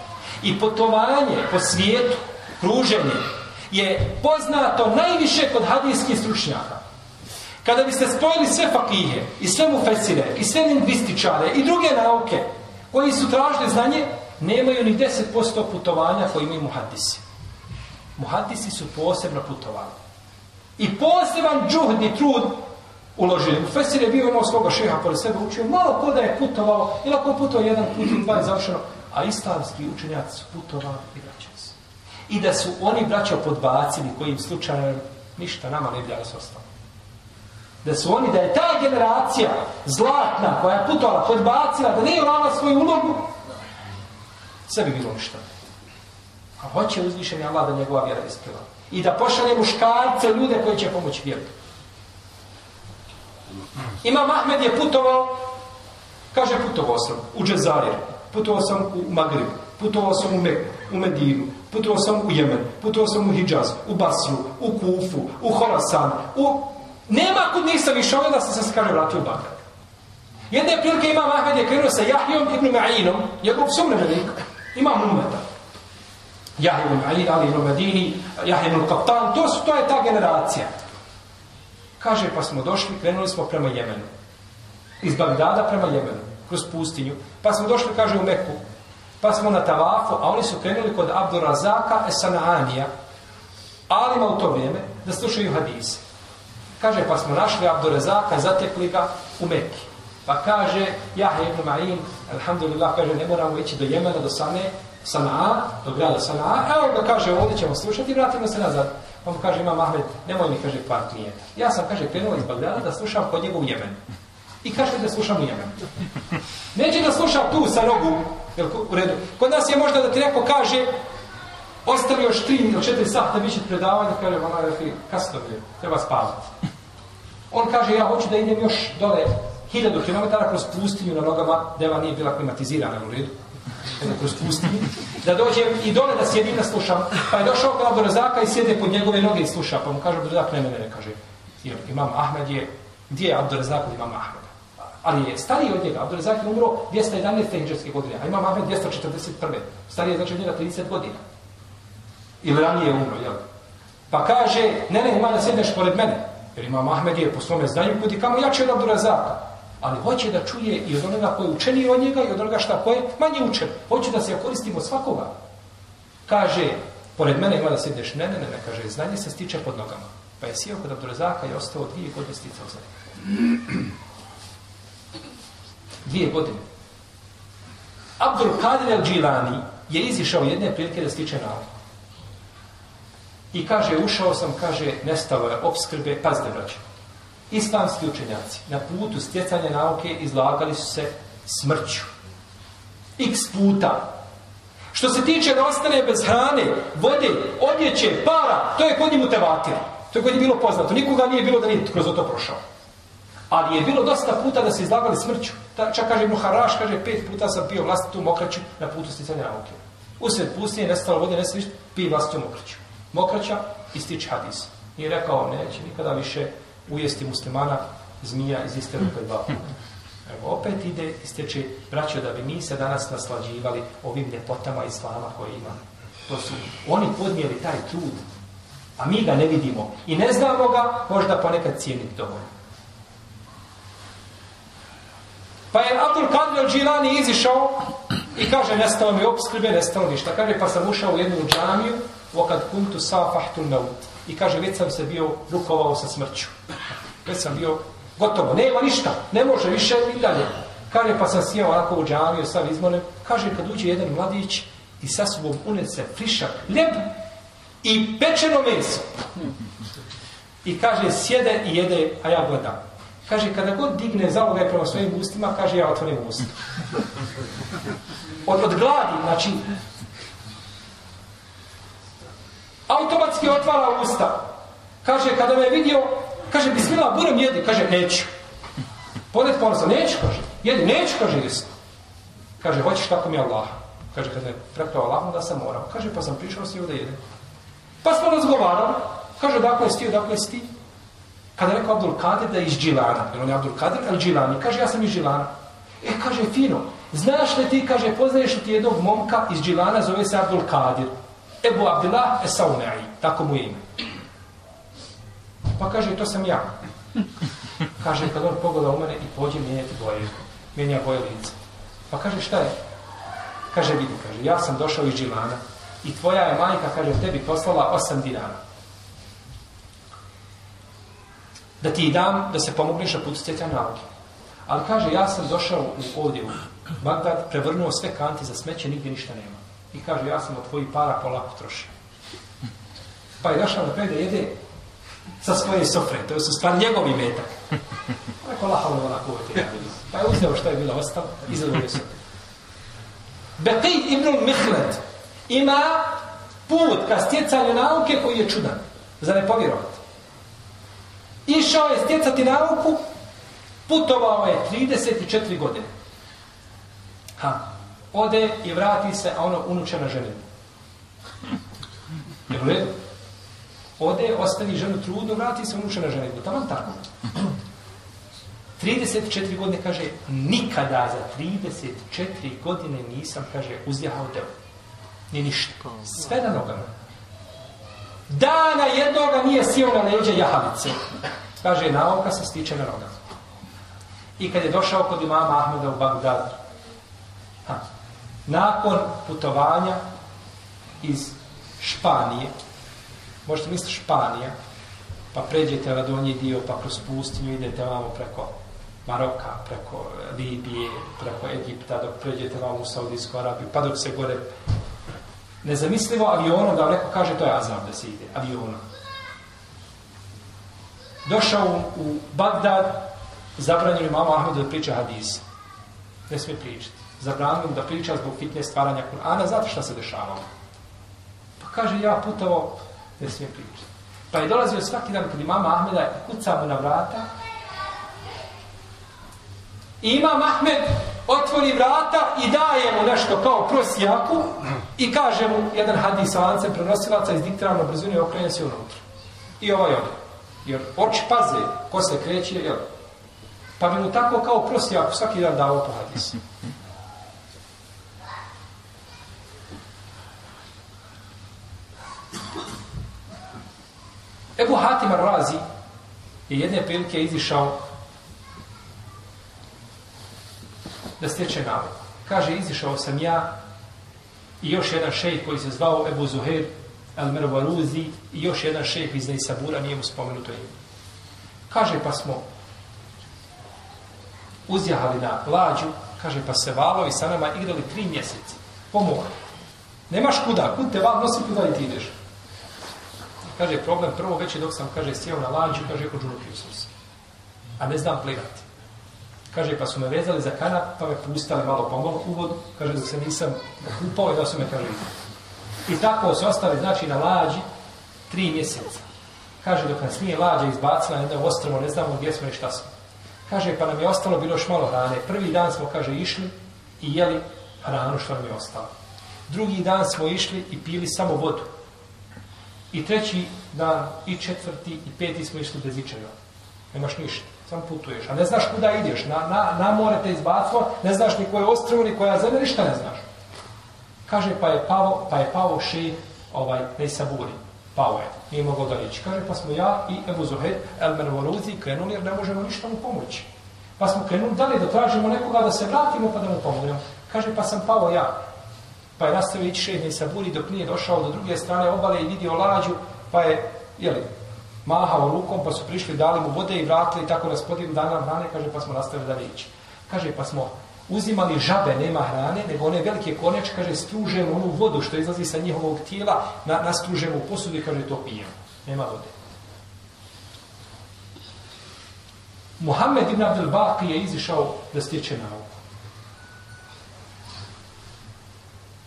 I putovanje po svijetu, kruženje, je poznato najviše kod hadijskih stručnjaka. Kada biste spojili sve fakihe, i sve mufesire, i sve lingvističare, i druge nauke, koji su tražili znanje, nemaju ni 10% putovanja koji imaju muhadisi. Muhadisi su posebno putovali. I poseban džuhd i trud uložili. Mufesir je bio imao svoga šeha pored sebe učio, malo ko da je putovao, ili ako putovao jedan put i dva je završeno, a islamski učenjaci su putovali i vraćali se. I da su oni braćo podbacili kojim slučajem ništa nama ne bi dalo se ostalo. Da su oni, da je ta generacija zlatna koja je putovala, podbacila, da nije urala svoju ulogu, sve bi bilo ništa. A hoće uzvišeni Allah da njegova vjera ispila. I da pošalje muškarce, ljude koji će pomoći vjeru. Imam Ahmed je putovao, kaže putovao sam u Džezarir, putovao sam u Magrib, putovao sam u Meku, u Medinu, putovao sam u Jemen, putovao sam u Hidžaz, u Basiju, u Kufu, u Horasan, u... Nema kud nisam išao da sam se kaže vratio u Bagdad. Jedne prilike imam Ahmed je krenuo sa Jahijom ibn Ma'inom, njegov sumremenik, imam umeta. Jahij ibn Ali, Ali ibn Medini, Jahij ibn Kaptan, to, su, to je ta generacija. Kaže, pa smo došli, krenuli smo prema Jemenu. Iz Bagdada prema Jemenu, kroz pustinju. Pa smo došli, kaže, u Meku. Pa smo na Tavafu, a oni su krenuli kod Abdurazaka Esanaanija, alima u to vrijeme, da slušaju hadise. Kaže, pa smo našli Abdurazaka, zatekli ga u Mekki. Pa kaže, Jahe ibn Ma'in, alhamdulillah, kaže, ne moramo ići do Jemena, do Sane, Sana'a, do grada Sana'a, evo ga kaže, ovdje ćemo slušati i vratimo se nazad. Pa mu kaže, imam Ahmed, nemoj mi, kaže, par klijenta. Ja sam, kaže, krenuo iz Bagdada da slušam kod njega u Jemenu. I kaže da slušam u Jemenu. Neće da slušam tu sa nogu, jel, u redu. Kod nas je možda da ti neko kaže, ostavi još tri ili četiri sata, bit će predavanje, kaže, ona je kasno je, treba spavati. On kaže, ja hoću da idem još dole hiljadu kilometara kroz pustinju na nogama, deva nije bila klimatizirana u redu kroz pustinju, da dođem i dole da sjedim da slušam. Pa je došao kod Abdurazaka i sjede pod njegove noge i sluša. Pa mu kaže Abdurazak, ne mene, ne kaže. Imam Ahmed je, gdje je Abdurazak od imam Ahmeda? Ali je stariji od njega. Abdurazak je umro 211. hijđarske godine, a imam Ahmed 241. Stariji je znači od njega 30 godina. Ili ranije je umro, jel? Pa kaže, ne, ne, ima da sjedneš pored mene. Jer imam Ahmed je po svome znanju kudi kamo jače od Abdurazaka ali hoće da čuje i od onoga koji je učeni od njega i od onoga šta koje manje učen. Hoće da se ja koristimo svakoga. Kaže, pored mene ima da sedeš, ne, ne, ne, ne, kaže, znanje se stiče pod nogama. Pa je sjeo kod Abdurazaka i ostao dvije godine sticao za Dvije godine. Abdul Kadir al-Đilani je izišao jedne prilike da stiče nauku. I kaže, ušao sam, kaže, nestalo je obskrbe, pazite, braće, islamski učenjaci na putu stjecanja nauke izlagali su se smrću. X puta. Što se tiče da ostane bez hrane, vode, odjeće, para, to je kod njemu utevatir. To je kod njim bilo poznato. Nikoga nije bilo da nije kroz to prošao. Ali je bilo dosta puta da se izlagali smrću. Ta, čak kaže Muharaš, kaže, pet puta sam pio vlastitu mokraću na putu stjecanja nauke. Usred pustinje, nestalo vode, nestalo ništa, pije vlastitu mokraću. Mokraća i stiče hadis. I rekao, neće nikada više ujesti muslimana zmija iz iste rupe dva puta. Evo, opet ide isteče, braćo, da bi mi se danas naslađivali ovim ljepotama islama koje ima. To su, oni podnijeli taj trud, a mi ga ne vidimo. I ne znamo ga, možda ponekad cijeniti dovoljno. Pa je Abdul Kadir al-Đilani izišao i kaže, nestalo mi obskrbe, nestalo ništa. Kaže, pa sam ušao u jednu džamiju, okad kuntu safahtu naut. I kaže, već sam se bio rukovao sa smrću. Već sam bio gotovo, nema ništa, ne može više i dalje. Kaže, pa sam sjeo onako u džamiju, sam izmolim. Kaže, kad uđe jedan mladić i sa sobom unese frišak, ljep i pečeno meso. I kaže, sjede i jede, a ja gledam. Kaže, kada god digne zalogaj prema svojim ustima, kaže, ja otvorim usta. Od, od gladi, znači, automatski otvara usta. Kaže, kada me vidio, kaže, bismila, budem jedi. Kaže, neću. Pored ponosa, neću, kaže. Jedi, neću, kaže, jesi. Kaže, hoćeš tako mi Allah. Kaže, kada je prektao Allah, da sam morao. Kaže, pa sam prišao s njim da jedem. Pa smo razgovarali. Kaže, dakle si ti, dakle si ti. Kada je rekao Abdul Kadir da je iz Džilana. Jer on je Abdul Kadir, ali Džilani. Kaže, ja sam iz Džilana. E, kaže, fino. Znaš li ti, kaže, poznaješ li ti jednog momka iz Džilana, zove se Abdul Kadir. Ebu Abdullah Esaunai, tako mu je ime. Pa kaže, to sam ja. Kaže, kad on pogleda u mene i pođe mijenjati boje, mijenja boje lice. Pa kaže, šta je? Kaže, vidi, kaže, ja sam došao iz Džilana i tvoja je majka, kaže, tebi poslala osam dinara. Da ti dam da se pomogneš na putu stjeća nauke. Ali kaže, ja sam došao u ovdje u Bagdad, prevrnuo sve kanti za smeće, nigdje ništa nema. I kaže, ja sam od tvojih para polako trošio. Pa je došao na kraj da jede sa svoje sofre, to su stvar njegovi metak. Pa rekao, lahalo ona kuvete. Pa je uzeo što je bilo ostalo, izgledao se. Beqij ibn Mihlet ima put ka stjecanju nauke koji je čudan. Za ne povjerovati. Išao je stjecati nauku, putovao je 34 godine. Ha. Ode i vrati se, a ono unuče na ženu. Je u redu? Ode, ostavi ženu trudnu, vrati se, unuče na ženu. Tamo tako. 34 godine, kaže, nikada za 34 godine nisam, kaže, uzjahao deo. Ni ništa. Sve na nogama. Dana jednoga nije sjeo na leđe jahavice. Kaže, nauka se stiče na nogama. I kad je došao kod imama Ahmeda u Bagdadu, nakon putovanja iz Španije, možete misliti Španija, pa pređete na donji dio, pa kroz pustinju idete vamo preko Maroka, preko Libije, preko Egipta, dok pređete vamo u Saudijsku Arabiju, pa dok se gore nezamislivo avionom, da vam neko kaže to je azab da se ide, avionom. Došao u, Bagdad, zabranjeno imamo Ahmedu da priča hadise. Ne smije pričati. Zabranjeno da priča zbog fitne stvaranja Kur'ana, zato šta se dešavalo. Pa kaže, ja putovo, ne smijem pričati. Pa je dolazio svaki dan kod imama Ahmeda i kuca mu na vrata. I imam Ahmed otvori vrata i daje mu nešto kao prosjaku i kaže mu jedan hadis lancem prenosilaca iz diktirano brzine i okrenje se unutra. I ovaj ode. Jer oči paze ko se kreće, jel? Pa bi mu tako kao prosjaku svaki dan dao po hadisu. Ebu Hatim Ar-Razi je jedne prilike izišao da stječe navod. Kaže, izišao sam ja i još jedan šejh koji se zvao Ebu Zuhair Al-Mervaruzi i još jedan šejh iz Neisabura, nije mu spomenuto ime. Kaže, pa smo uzjahali na lađu, kaže, pa se valovi sa nama igrali tri mjeseci. Pomogu. Nemaš kuda, kud te val nosi, kuda i ti ideš. Kaže, problem prvo već dok sam, kaže, sjeo na lađu, kaže, odžunupio sam se. A ne znam plivati. Kaže, pa su me vezali za kanap, pa me pustali malo pomalo u vodu. Kaže, da se nisam kupao i da su me, kaže, I tako se ostali, znači, na lađi tri mjeseca. Kaže, dok nas nije lađa izbacila na da ostrovo, ne znamo gdje smo i šta smo. Kaže, pa nam je ostalo bilo još malo hrane. Prvi dan smo, kaže, išli i jeli hranu što nam je ostalo. Drugi dan smo išli i pili samo vodu. I treći dan, i četvrti, i peti smo išli bez ičega. Nemaš ništa, sam putuješ. A ne znaš kuda ideš, na, na, na more te izbacilo, ne znaš ni koje ostrovo, ni koja zemlja, ništa ne znaš. Kaže, pa je pao, pa je pao še, ovaj, ne saburi. Pao je, nije mogao da reći. Kaže, pa smo ja i Ebu Zuhed, Elmer Voruzi, krenuli jer ne možemo ništa mu pomoći. Pa smo krenuli dalje da tražimo nekoga da se vratimo pa da mu pomognemo. Kaže, pa sam pao ja. Pa je nastavio ići šehne saburi dok nije došao do druge strane obale i vidio lađu, pa je, jeli, mahao rukom, pa su prišli, dali mu vode i vratili, tako nas podijeli dana hrane, kaže, pa smo nastavili da ići. Kaže, pa smo uzimali žabe, nema hrane, nego one velike koneče, kaže, stružemo onu vodu što izlazi sa njihovog tijela, na, nastružemo u posudu i kaže, to pijemo. Nema vode. Muhammed ibn Abdel Baqi je izišao da stječe nauku.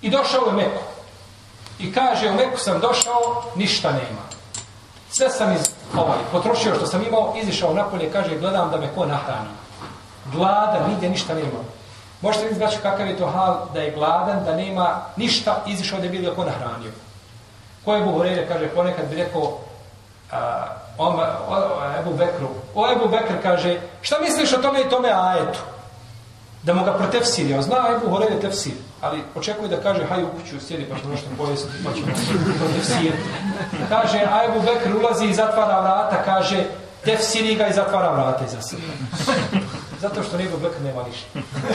I došao u Meku. I kaže, u Meku sam došao, ništa nema. Sve sam iz, ovaj, potrošio što sam imao, izišao napolje, kaže, gledam da me ko nahrani. Gladan, nigdje ništa nema. Možete li znači kakav je to hal da je gladan, da nema ništa, izišao da je bilo ko nahranio. Ko je Buhurere, kaže, ponekad bi rekao, a, on, o, o, Ebu Bekru, o Ebu Bekr kaže, šta misliš o tome i tome ajetu? Da mu ga protefsiri, on zna Ebu Horeire tefsir, ali očekuje da kaže, haj u kuću, sjedi pa ćemo nešto pojesti, pa ćemo protefsiriti. Kaže, a Ebu Bekr ulazi i zatvara vrata, kaže, tefsiri ga i zatvara vrata iza sebe. Zato što Ebu Bekr nema ništa.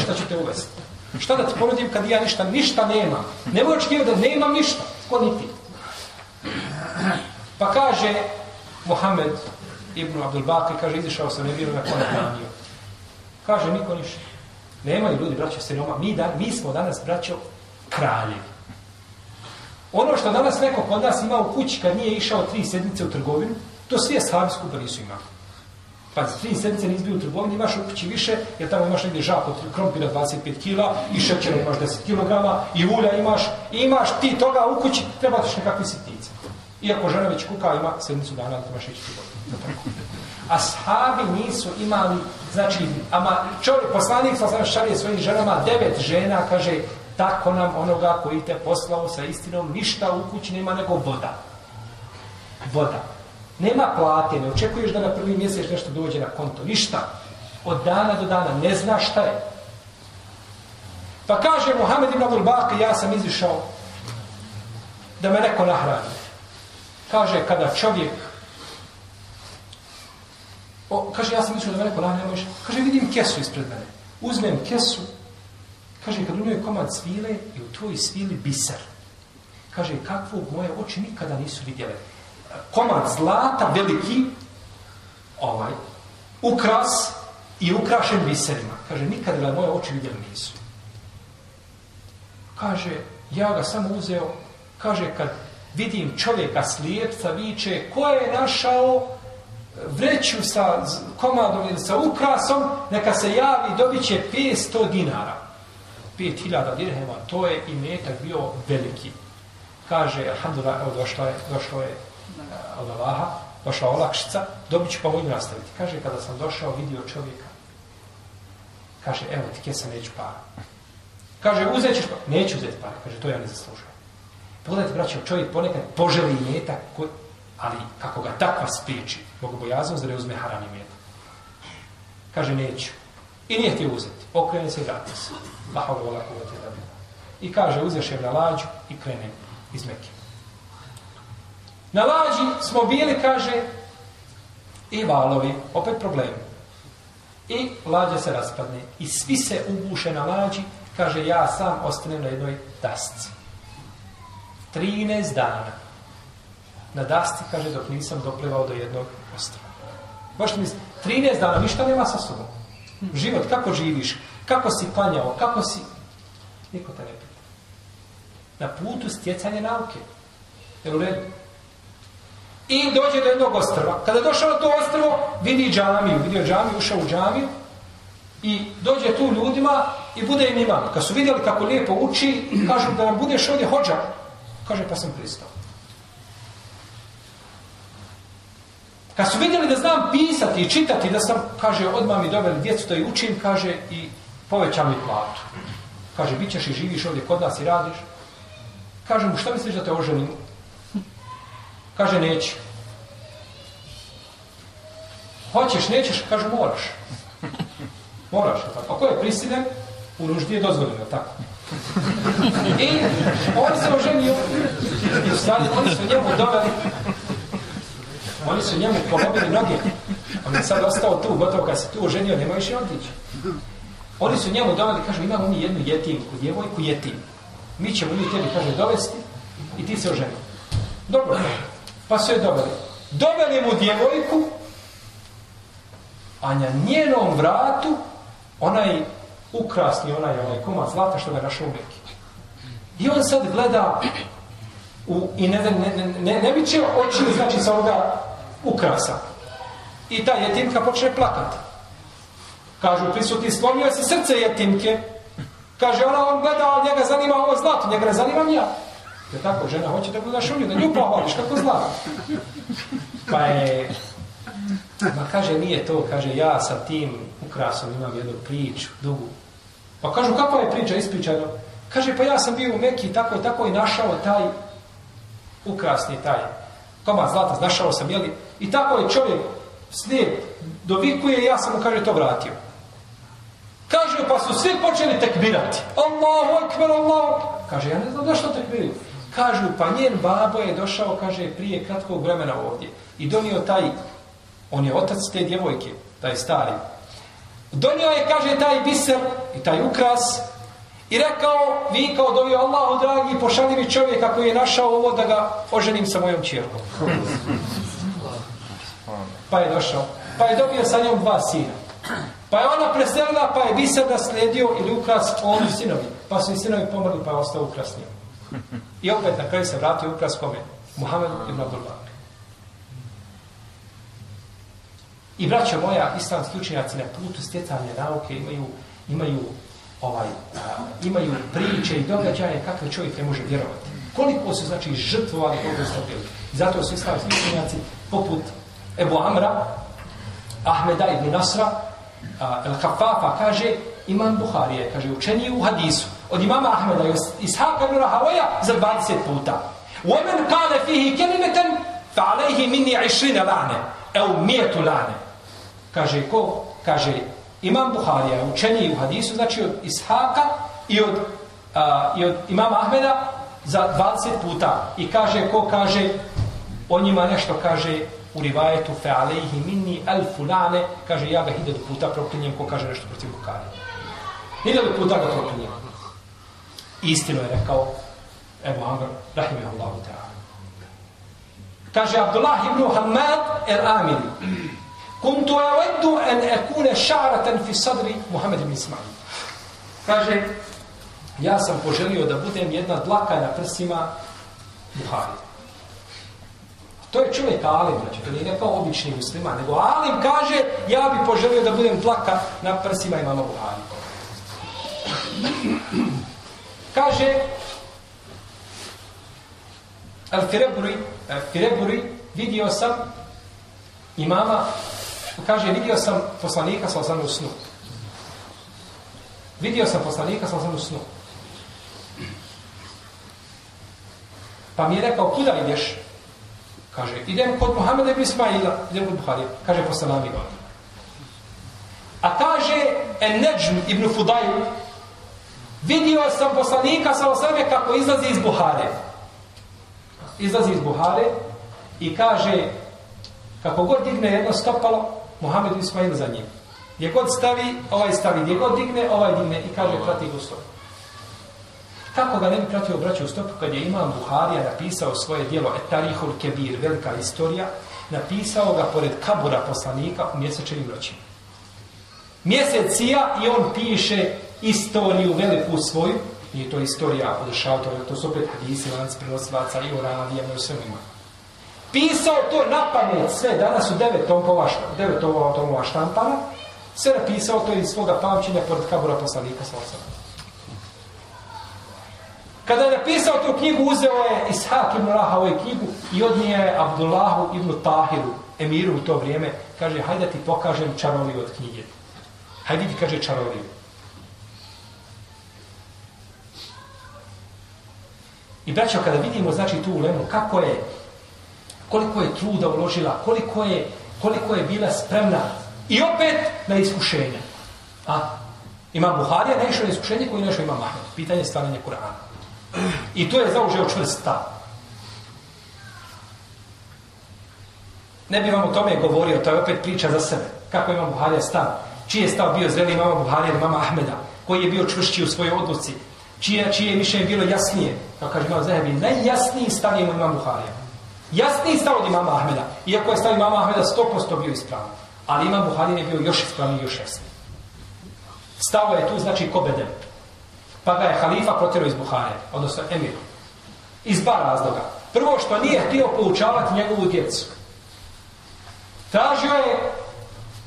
Šta ću te uvesti? Šta da ti ponudim kad ja ništa, ništa nema? Ne možeš očekivati da nemam ništa, ko niti. Pa kaže Mohamed ibn Abdul Bakri, kaže, izišao sam, ne na kone Kaže, niko ništa. Nemaju ljudi, braćo, siroma. Mi, da, mi smo danas, braćo, kraljevi. Ono što danas neko kod nas ima u kući kad nije išao tri sedmice u trgovinu, to svi ashabi skupa nisu imali. Pa tri sedmice nisi bio u trgovini, imaš u kući više, jer tamo imaš negdje žak od krompira 25 kila, i šećera imaš 10 kg, i ulja imaš, imaš ti toga u kući, treba tiš nekakvi sitnice. Iako žena već kuka ima sedmicu dana, da trebaš ići trgovinu. Ashabi nisu imali, znači, ama čovjek, poslanik sa sam šalje svojim ženama, devet žena, kaže, tako nam onoga koji te poslao sa istinom, ništa u kući nema nego voda. Voda. Nema plate, ne očekuješ da na prvi mjesec nešto dođe na konto, ništa. Od dana do dana, ne zna šta je. Pa kaže Muhammed ibn Abdul Baqi, ja sam izišao da me neko nahrani. Kaže, kada čovjek O, kaže, ja sam mislio da me neko nahrani, kaže, vidim kesu ispred mene. Uzmem kesu, kaže, kad u njoj komad svile i u tvoj svili biser. Kaže, kakvog moje oči nikada nisu vidjele komad zlata veliki ovaj ukras i ukrašen biserima. Kaže, nikada ga moje oči vidjeli nisu. Kaže, ja ga samo uzeo, kaže, kad vidim čovjeka slijepca, viče, ko je našao vreću sa komadom ili sa ukrasom, neka se javi, dobit će 500 dinara. 5000 dirhema, to je i metak bio veliki. Kaže, alhamdulillah, evo došlo je, došlo je eh, od Allaha, došla olakšica, dobit ću pa nastaviti. Kaže, kada sam došao, vidio čovjeka, kaže, evo ti kesa, neću para. Kaže, uzet ćeš pa, neću uzeti para. Kaže, to ja ne zaslužujem. Pogledajte, braćo, čovjek ponekad poželi metak, ali kako ga takva spriječi, mogu bojaznost da ne uzme haram i. Kaže, neću. I nije ti uzeti. Okrene se i vrati se. Laha vola kuvati da I kaže, uzeš je na lađu i krene iz Mekije. Na lađi smo bili, kaže, i valovi, opet problem. I lađa se raspadne. I svi se uguše na lađi, kaže, ja sam ostanem na jednoj dasci. 13 dana. Na dasti, kaže, dok nisam doplivao do jednog ostrava. Možete mi 13 dana, ništa nema sa sobom. Život, kako živiš, kako si klanjao, kako si... Niko te ne pita. Na putu stjecanje nauke. Jel u redu? I dođe do jednog ostrva. Kada je došao to ostrvo, vidi džamiju. Vidio džamiju, ušao u džamiju. I dođe tu ljudima i bude im imam. Kad su vidjeli kako lijepo uči, kažu da nam budeš ovdje hođa. Kaže, pa sam pristao. Kad su vidjeli da znam pisati i čitati, da sam, kaže, odmah mi doveli djecu da i učim, kaže, i povećam mi platu. Kaže, bit ćeš i živiš ovdje kod nas i radiš. Kaže mu, šta misliš da te oženim? Kaže, neću. Hoćeš, nećeš, kaže, moraš. Moraš, tako. A ko je prisiljen? U nuždi je dozvoljeno, tako. I on se oženio. I u oni su njemu doveli. Oni su njemu polobili noge. On je sad ostao tu, gotovo kad se tu oženio, nema više otići. Oni su njemu doveli, kažu, imamo mi jednu jetinku, djevojku jetim. Mi ćemo mi tebi, kaže, dovesti i ti se oženi. Dobro, Pa su je doveli. Doveli mu djevojku, a na njenom vratu onaj ukrasni, onaj, onaj komad zlata što ga našao u Meki. I on sad gleda u, i ne, ne, ne, ne, ne biće oči, znači, sa ovoga ukrasa. I ta jetinka počne plakati. Kažu prisutni, slomio se srce jetinke. Kaže, ona on gleda, ali njega zanima ovo zlato, njega ne zanimam ja. Je tako, žena hoće da gledaš u nju, da nju pohvališ, kako zlato. Pa je, ma kaže, nije to, kaže, ja sa tim ukrasom imam jednu priču, dugu. Pa kažu, kakva je priča ispričana? Kaže, pa ja sam bio u Mekiji tako i tako i našao taj ukrasni taj komad zlata, našao sam, jeli? I tako je čovjek slijep dovikuje i ja sam mu, kaže, to vratio. Kaže, pa su svi počeli tekbirati. Allahu ekber, Allahu. Kaže, ja ne znam da što tekbiraju. Kažu, pa njen babo je došao, kaže, prije kratkog vremena ovdje. I donio taj, on je otac te djevojke, taj stari. Donio je, kaže, taj biser i taj ukras i rekao, vi kao dovio Allahu dragi, pošali mi čovjeka koji je našao ovo da ga oženim sa mojom čirkom. Pa je došao. Pa je dobio sa njom dva sina. Pa je ona preselila, pa je biser nasledio ili ukras ovom sinovi. Pa su i sinovi pomrli, pa je ostao ukras njim. I opet na kraju se vratio ukras kome? Muhammed ibn Abdullah. I braća moja, islamski učenjaci na putu stjecanja nauke imaju, imaju, ovaj, a, imaju priče i događaje kakve čovjek ne može vjerovati. Koliko su, znači, žrtvovali koga stopili. Zato su islamski učenjaci poput Ebu Amra, Ahmeda ibn Nasra, a, El Kafafa, kaže, Imam Buharije, kaže, učeniji u hadisu, od imama Ahmeda i Ishaqa ibn Rahavoja za 20 puta. ومن قال فيه كلمة فعليه مني عشرين لعنة أو مئة لعنة kaže ko? Kaže imam Buharija učeniji u hadisu znači od Ishaka i od, a, i od imama Ahmeda za 20 puta. I kaže ko kaže o njima nešto kaže u rivajetu fe alejhi minni al fulane kaže ja ga hiljadu puta proklinjem ko kaže nešto protiv Bukhari hiljadu puta ga proklinjem. Istino je rekao Ebu Amr rahimahullahu ta'ala. Kaže Abdullah ibn Hamad el Amiri kuntu awaddu an akuna sha'ratan fi sadri Muhammed ibn Ismail kaže ja sam poželio da budem jedna dlaka na prsima Buhari To je čovjek alim, znači, to nije kao obični musliman, nego alim kaže, ja bi poželio da budem dlaka na prsima imama Buhari. kaže, Al-Fireburi, Al-Fireburi, vidio sam imama, kaže, vidio sam poslanika sa osam u snu. Vidio sam poslanika sa osam u snu. Pa mi je rekao, kuda ideš? Kaže, idem kod Muhammeda ibn Ismaila, idem kod Buharija. Kaže, posle nami A kaže, en Nejm ibn Fudajl, vidio sam poslanika sa osame kako izlazi iz Buhare. Izlazi iz Buhare i kaže, kako god digne jedno stopalo, Muhammed Ismail za njim. Gdje god stavi, ovaj stavi. Gdje god digne, ovaj digne i kaže, prati u stopu. Kako ga ne bi pratio braću u stopu kad je imam Buharija napisao svoje dijelo Etarihul Kebir, velika istorija, napisao ga pored kabura poslanika u mjesečevim noćima. Mjesec sija i on piše istoriju veliku svoju, nije to istorija od šautora, to su opet hadisi, lanci prenosilaca i o ravijama i ono o svemu ima. Pisao to na pamet sve, danas u devet tomova, devet tomova štampana, sve napisao to iz svoga pamćenja pored kabura poslanika sa osama. Kada je napisao tu knjigu, uzeo je Ishak ibn Raha ovu knjigu i odnije je Abdullahu ibn Tahiru, emiru u to vrijeme, kaže, hajde ti pokažem čaroliju od knjige. Hajde ti kaže čaroliju. I braćo, kada vidimo, znači, tu ulemu, kako je, koliko je truda uložila, koliko je, koliko je bila spremna i opet na iskušenje. A? Ima Buharija, naišao na iskušenje koji ne ima Mahmed. Pitanje stvaranja Kur'ana. I to je zaužeo čvrst stav. Ne bi vam o tome govorio, to je opet priča za sebe. Kako ima Buharija stav? Čiji je stav bio zreli mama Buharija mama Ahmeda? Koji je bio čvršći u svojoj odluci? Čije, čije je mišljenje bilo jasnije? Kao kaže imam Zahebi, najjasniji stav je imam Buharija. Jasniji stav od imama Ahmeda. Iako je stav imama Ahmeda 100% bio ispravan. Ali imam Buharin je bio još ispravniji još jasniji. Stavo je tu znači ko bedem. Pa ga je halifa protjerao iz Buhare, odnosno emir. Iz bar razloga. Prvo što nije htio poučavati njegovu djecu. Tražio je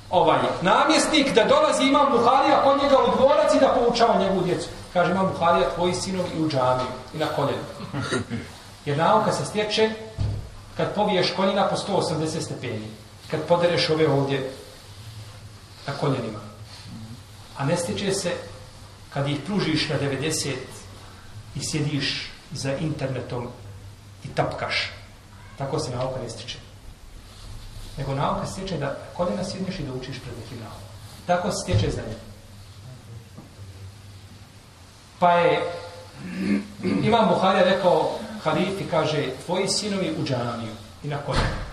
ovaj namjesnik da dolazi imam Buharija kod njega u dvorac i da poučava njegovu djecu. Kaže imam Buharija tvoji sinovi i u džamiju i na koljenu. Jer nauka se stječe kad poviješ koljena po 180 stepeni. Kad podereš ove ovdje na koljenima. A ne stiče se kad ih pružiš na 90 i sjediš za internetom i tapkaš, tako se nauka ne stiče. Nego nauka stiče da koljena sjedneš i da učiš pred nekim naukom. Tako se stiče znanje. Pa je Imam Buhari rekao halifi, kaže, tvoji sinovi u džaniju i na koljenu.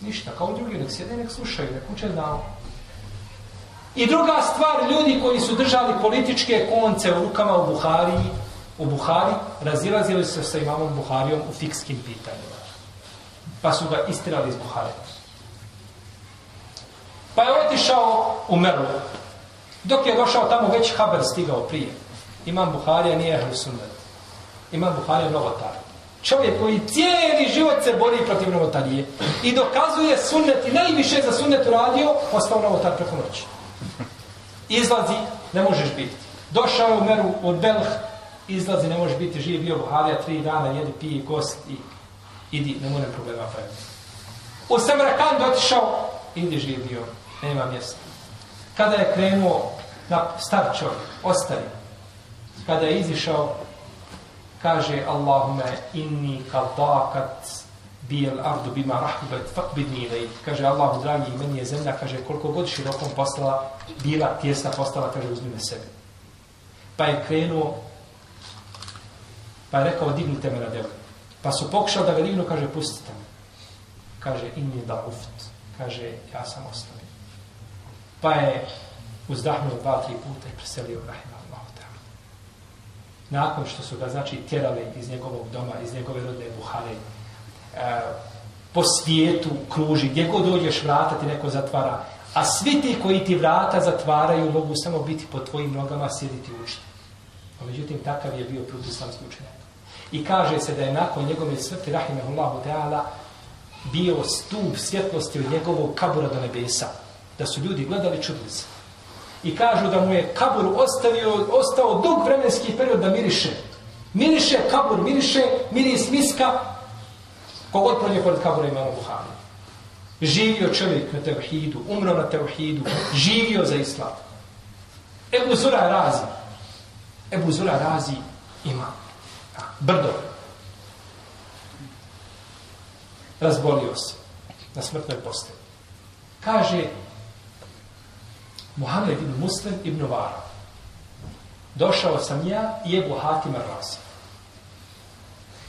Ništa, kao drugi, nek sjede, nek slušaju, nek uče dao. I druga stvar, ljudi koji su držali političke konce u rukama u Buhari, u Buhari, razilazili se sa imamom Buharijom u fikskim pitanjima. Pa su ga istirali iz Buhari. Pa je otišao u Merlu. Dok je došao tamo, već Haber stigao prije. Imam Buharija nije ehli sunnet. Imam Buhari novotar. Čovjek koji cijeli život se bori protiv novotarije i dokazuje sunnet i najviše za sunnet uradio, postao novotar preko noći. Izlazi, ne možeš biti. Došao u meru od Belh, izlazi, ne možeš biti živ, bio Buharija tri dana, jedi, pije, gost i idi, ne moram problema praviti. U Samrakan otišao, idi živ bio, nema mjesta. Kada je krenuo na star čovjek, ostari, kada je izišao, kaže Allahume inni kaldakat bijel ardu bima rahibet fakbidni ilaj. Kaže Allahu dragi, meni je zemlja, kaže koliko god širokom postala, bila tjesna postala, kaže uzmi me sebi. Pa je krenuo, pa je rekao dignite me na delu. Pa su pokušali da ga dignu, kaže pustite me. Kaže inni da uft. Kaže ja sam ostavio. Pa je uzdahnuo dva, tri puta i preselio Rahima nakon što su ga znači tjerali iz njegovog doma, iz njegove rodne buhale, e, po svijetu kruži, gdje god dođeš vrata ti neko zatvara, a svi ti koji ti vrata zatvaraju mogu samo biti po tvojim nogama sjediti učiti. A međutim, takav je bio protislamski učenjak. I kaže se da je nakon njegove smrti, rahimahullahu ta'ala, bio stup svjetlosti od njegovog kabura do nebesa. Da su ljudi gledali čudili se i kažu da mu je kabur ostavio, ostao dug vremenski period da miriše. Miriše kabur, miriše, miris miska, kogod prođe pored kabura imamo ono Buhari. Živio čovjek na tevhidu, umro na tevhidu, živio za islam. Ebu Zura razi. Ebu Zura razi ima. Brdo. Razbolio se na smrtnoj postavi. Kaže, Muhammed ibn Muslim ibn Vara. Došao sam ja i Ebu Hatim Razi.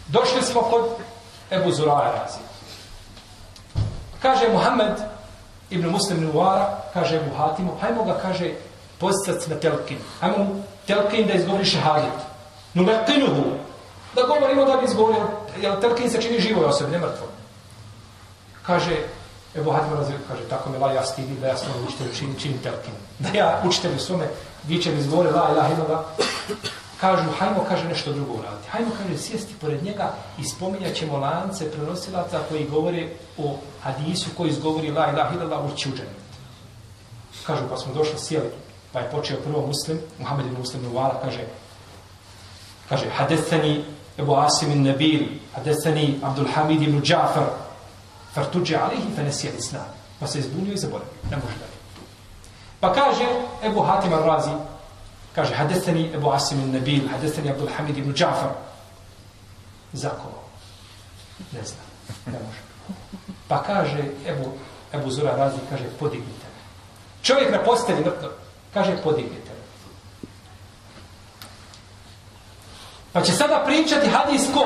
Došli smo kod Ebu Zuraja Razi. Kaže Muhammed ibn Muslim ibn Vara, kaže Ebu Hatimu, hajmo ga, kaže, postac na telkin. Hajmo mu telkin da izgovori šehadet. No lekinuhu. Da govorimo da bi izgovorio, jer telkin se čini živoj osobi, ne mrtvo. Kaže, Ebu Hatim razvijek kaže, tako me la ja stidi, da ja svojom učitelju činim, činim telkin. Da ja učitelju svome vičem izgovore la ilaha illallah. Kažu, hajmo, kaže, nešto drugo uraditi. Hajmo, kaže, sjesti pored njega i spominjat ćemo lance prenosilaca koji govore o hadisu koji izgovori la ilaha illallah u čuđenu. Kažu, pa smo došli, sjeli, pa je počeo prvo muslim, Muhammed ibn Muslim Nuvala, kaže, kaže, hadethani Ebu Asim in Nabil, hadethani Abdul Hamid ibn Džafar, fartuđe alihi fe islam. Pa se izbunio i zaboravio. Ne može dalje. Pa kaže Ebu Hatim al-Razi, kaže, hadestani Ebu Asim il-Nabil, hadestani Abdul Hamid ibn Džafar. ko? Ne zna. Ne može. Pa kaže Ebu, Ebu Zura Razi, kaže, podignite me. Čovjek na posteli mrtno, kaže, podignite me. Pa će sada pričati hadis ko?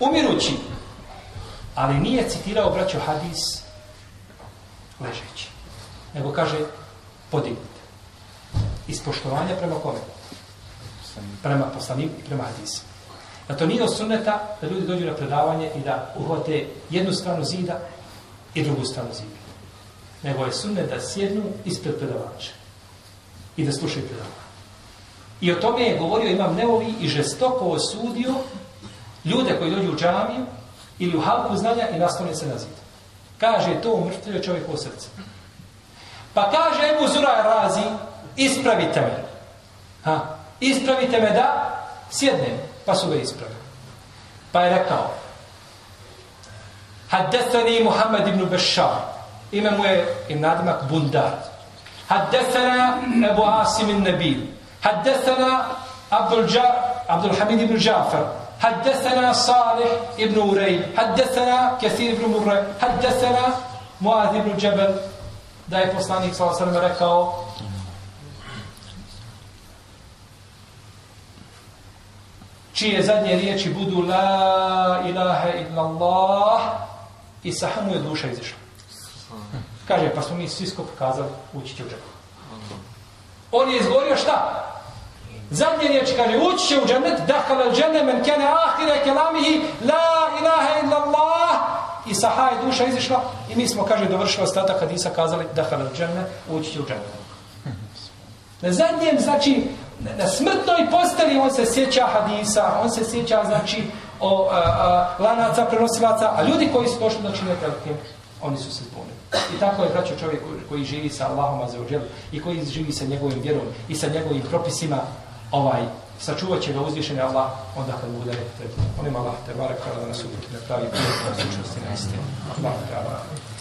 Umirući. Ali nije citirao braćo hadis ležeći. Nego kaže podignite. Iz poštovanja prema kome? Prema poslaniku i prema hadisu. Da to nije od sunneta da ljudi dođu na predavanje i da uhvate jednu stranu zida i drugu stranu zida. Nego je sunnet da sjednu ispred predavača i da slušaju predavanje. I o tome je govorio Imam Neovi i žestoko osudio ljude koji dođu u džamiju ili u halku znanja i nastavlja se na zid. Kaže to umrtvio čovjek u srce. Pa kaže Ebu Zura Razi, ispravite me. Ha, ispravite me da sjednem. Pa su ga ispravili. Pa je rekao, Haddesani Muhammed ibn Bešar. Ime mu je im nadimak Bundar. Haddesana Ebu Asim in Nabil. Haddesana Abdul, Abdul Hamid ibn Jafar. حدثنا صالح ابن وري حدثنا كثير ابن مرة حدثنا معاذ ابن جبل da je poslanik sallallahu alejhi ve rekao čije zadnje riječi budu la ilaha illallah i saha mu je duša izišla. Kaže, pa smo mi svi skup kazali, ući će u džanet. On je izgovorio šta? Zadnje riječi kaže, ući će u džennet, dakhala al dženne men kene ahire kelamihi, la ilaha illallah, i saha je duša izišla, i mi smo, kaže, dovršili ostatak hadisa, kazali, dakhala al dženne, ući će u džennet. Na zadnjem, znači, na smrtnoj posteli on se sjeća hadisa, on se sjeća, znači, o a, a, lanaca, prenosilaca, a ljudi koji su došli, znači, ne telke, oni su se zbunili. I tako je, braćo, čovjek koji živi sa Allahom azeođelu i koji živi sa njegovim vjerom i sa njegovim propisima, ovaj, sačuvat će ga uzvišeni Allah, onda kad bude rekao, on ima Allah, te barek kada nas uvijek na pravi put, na sučnosti na istinu. Allah, te barek.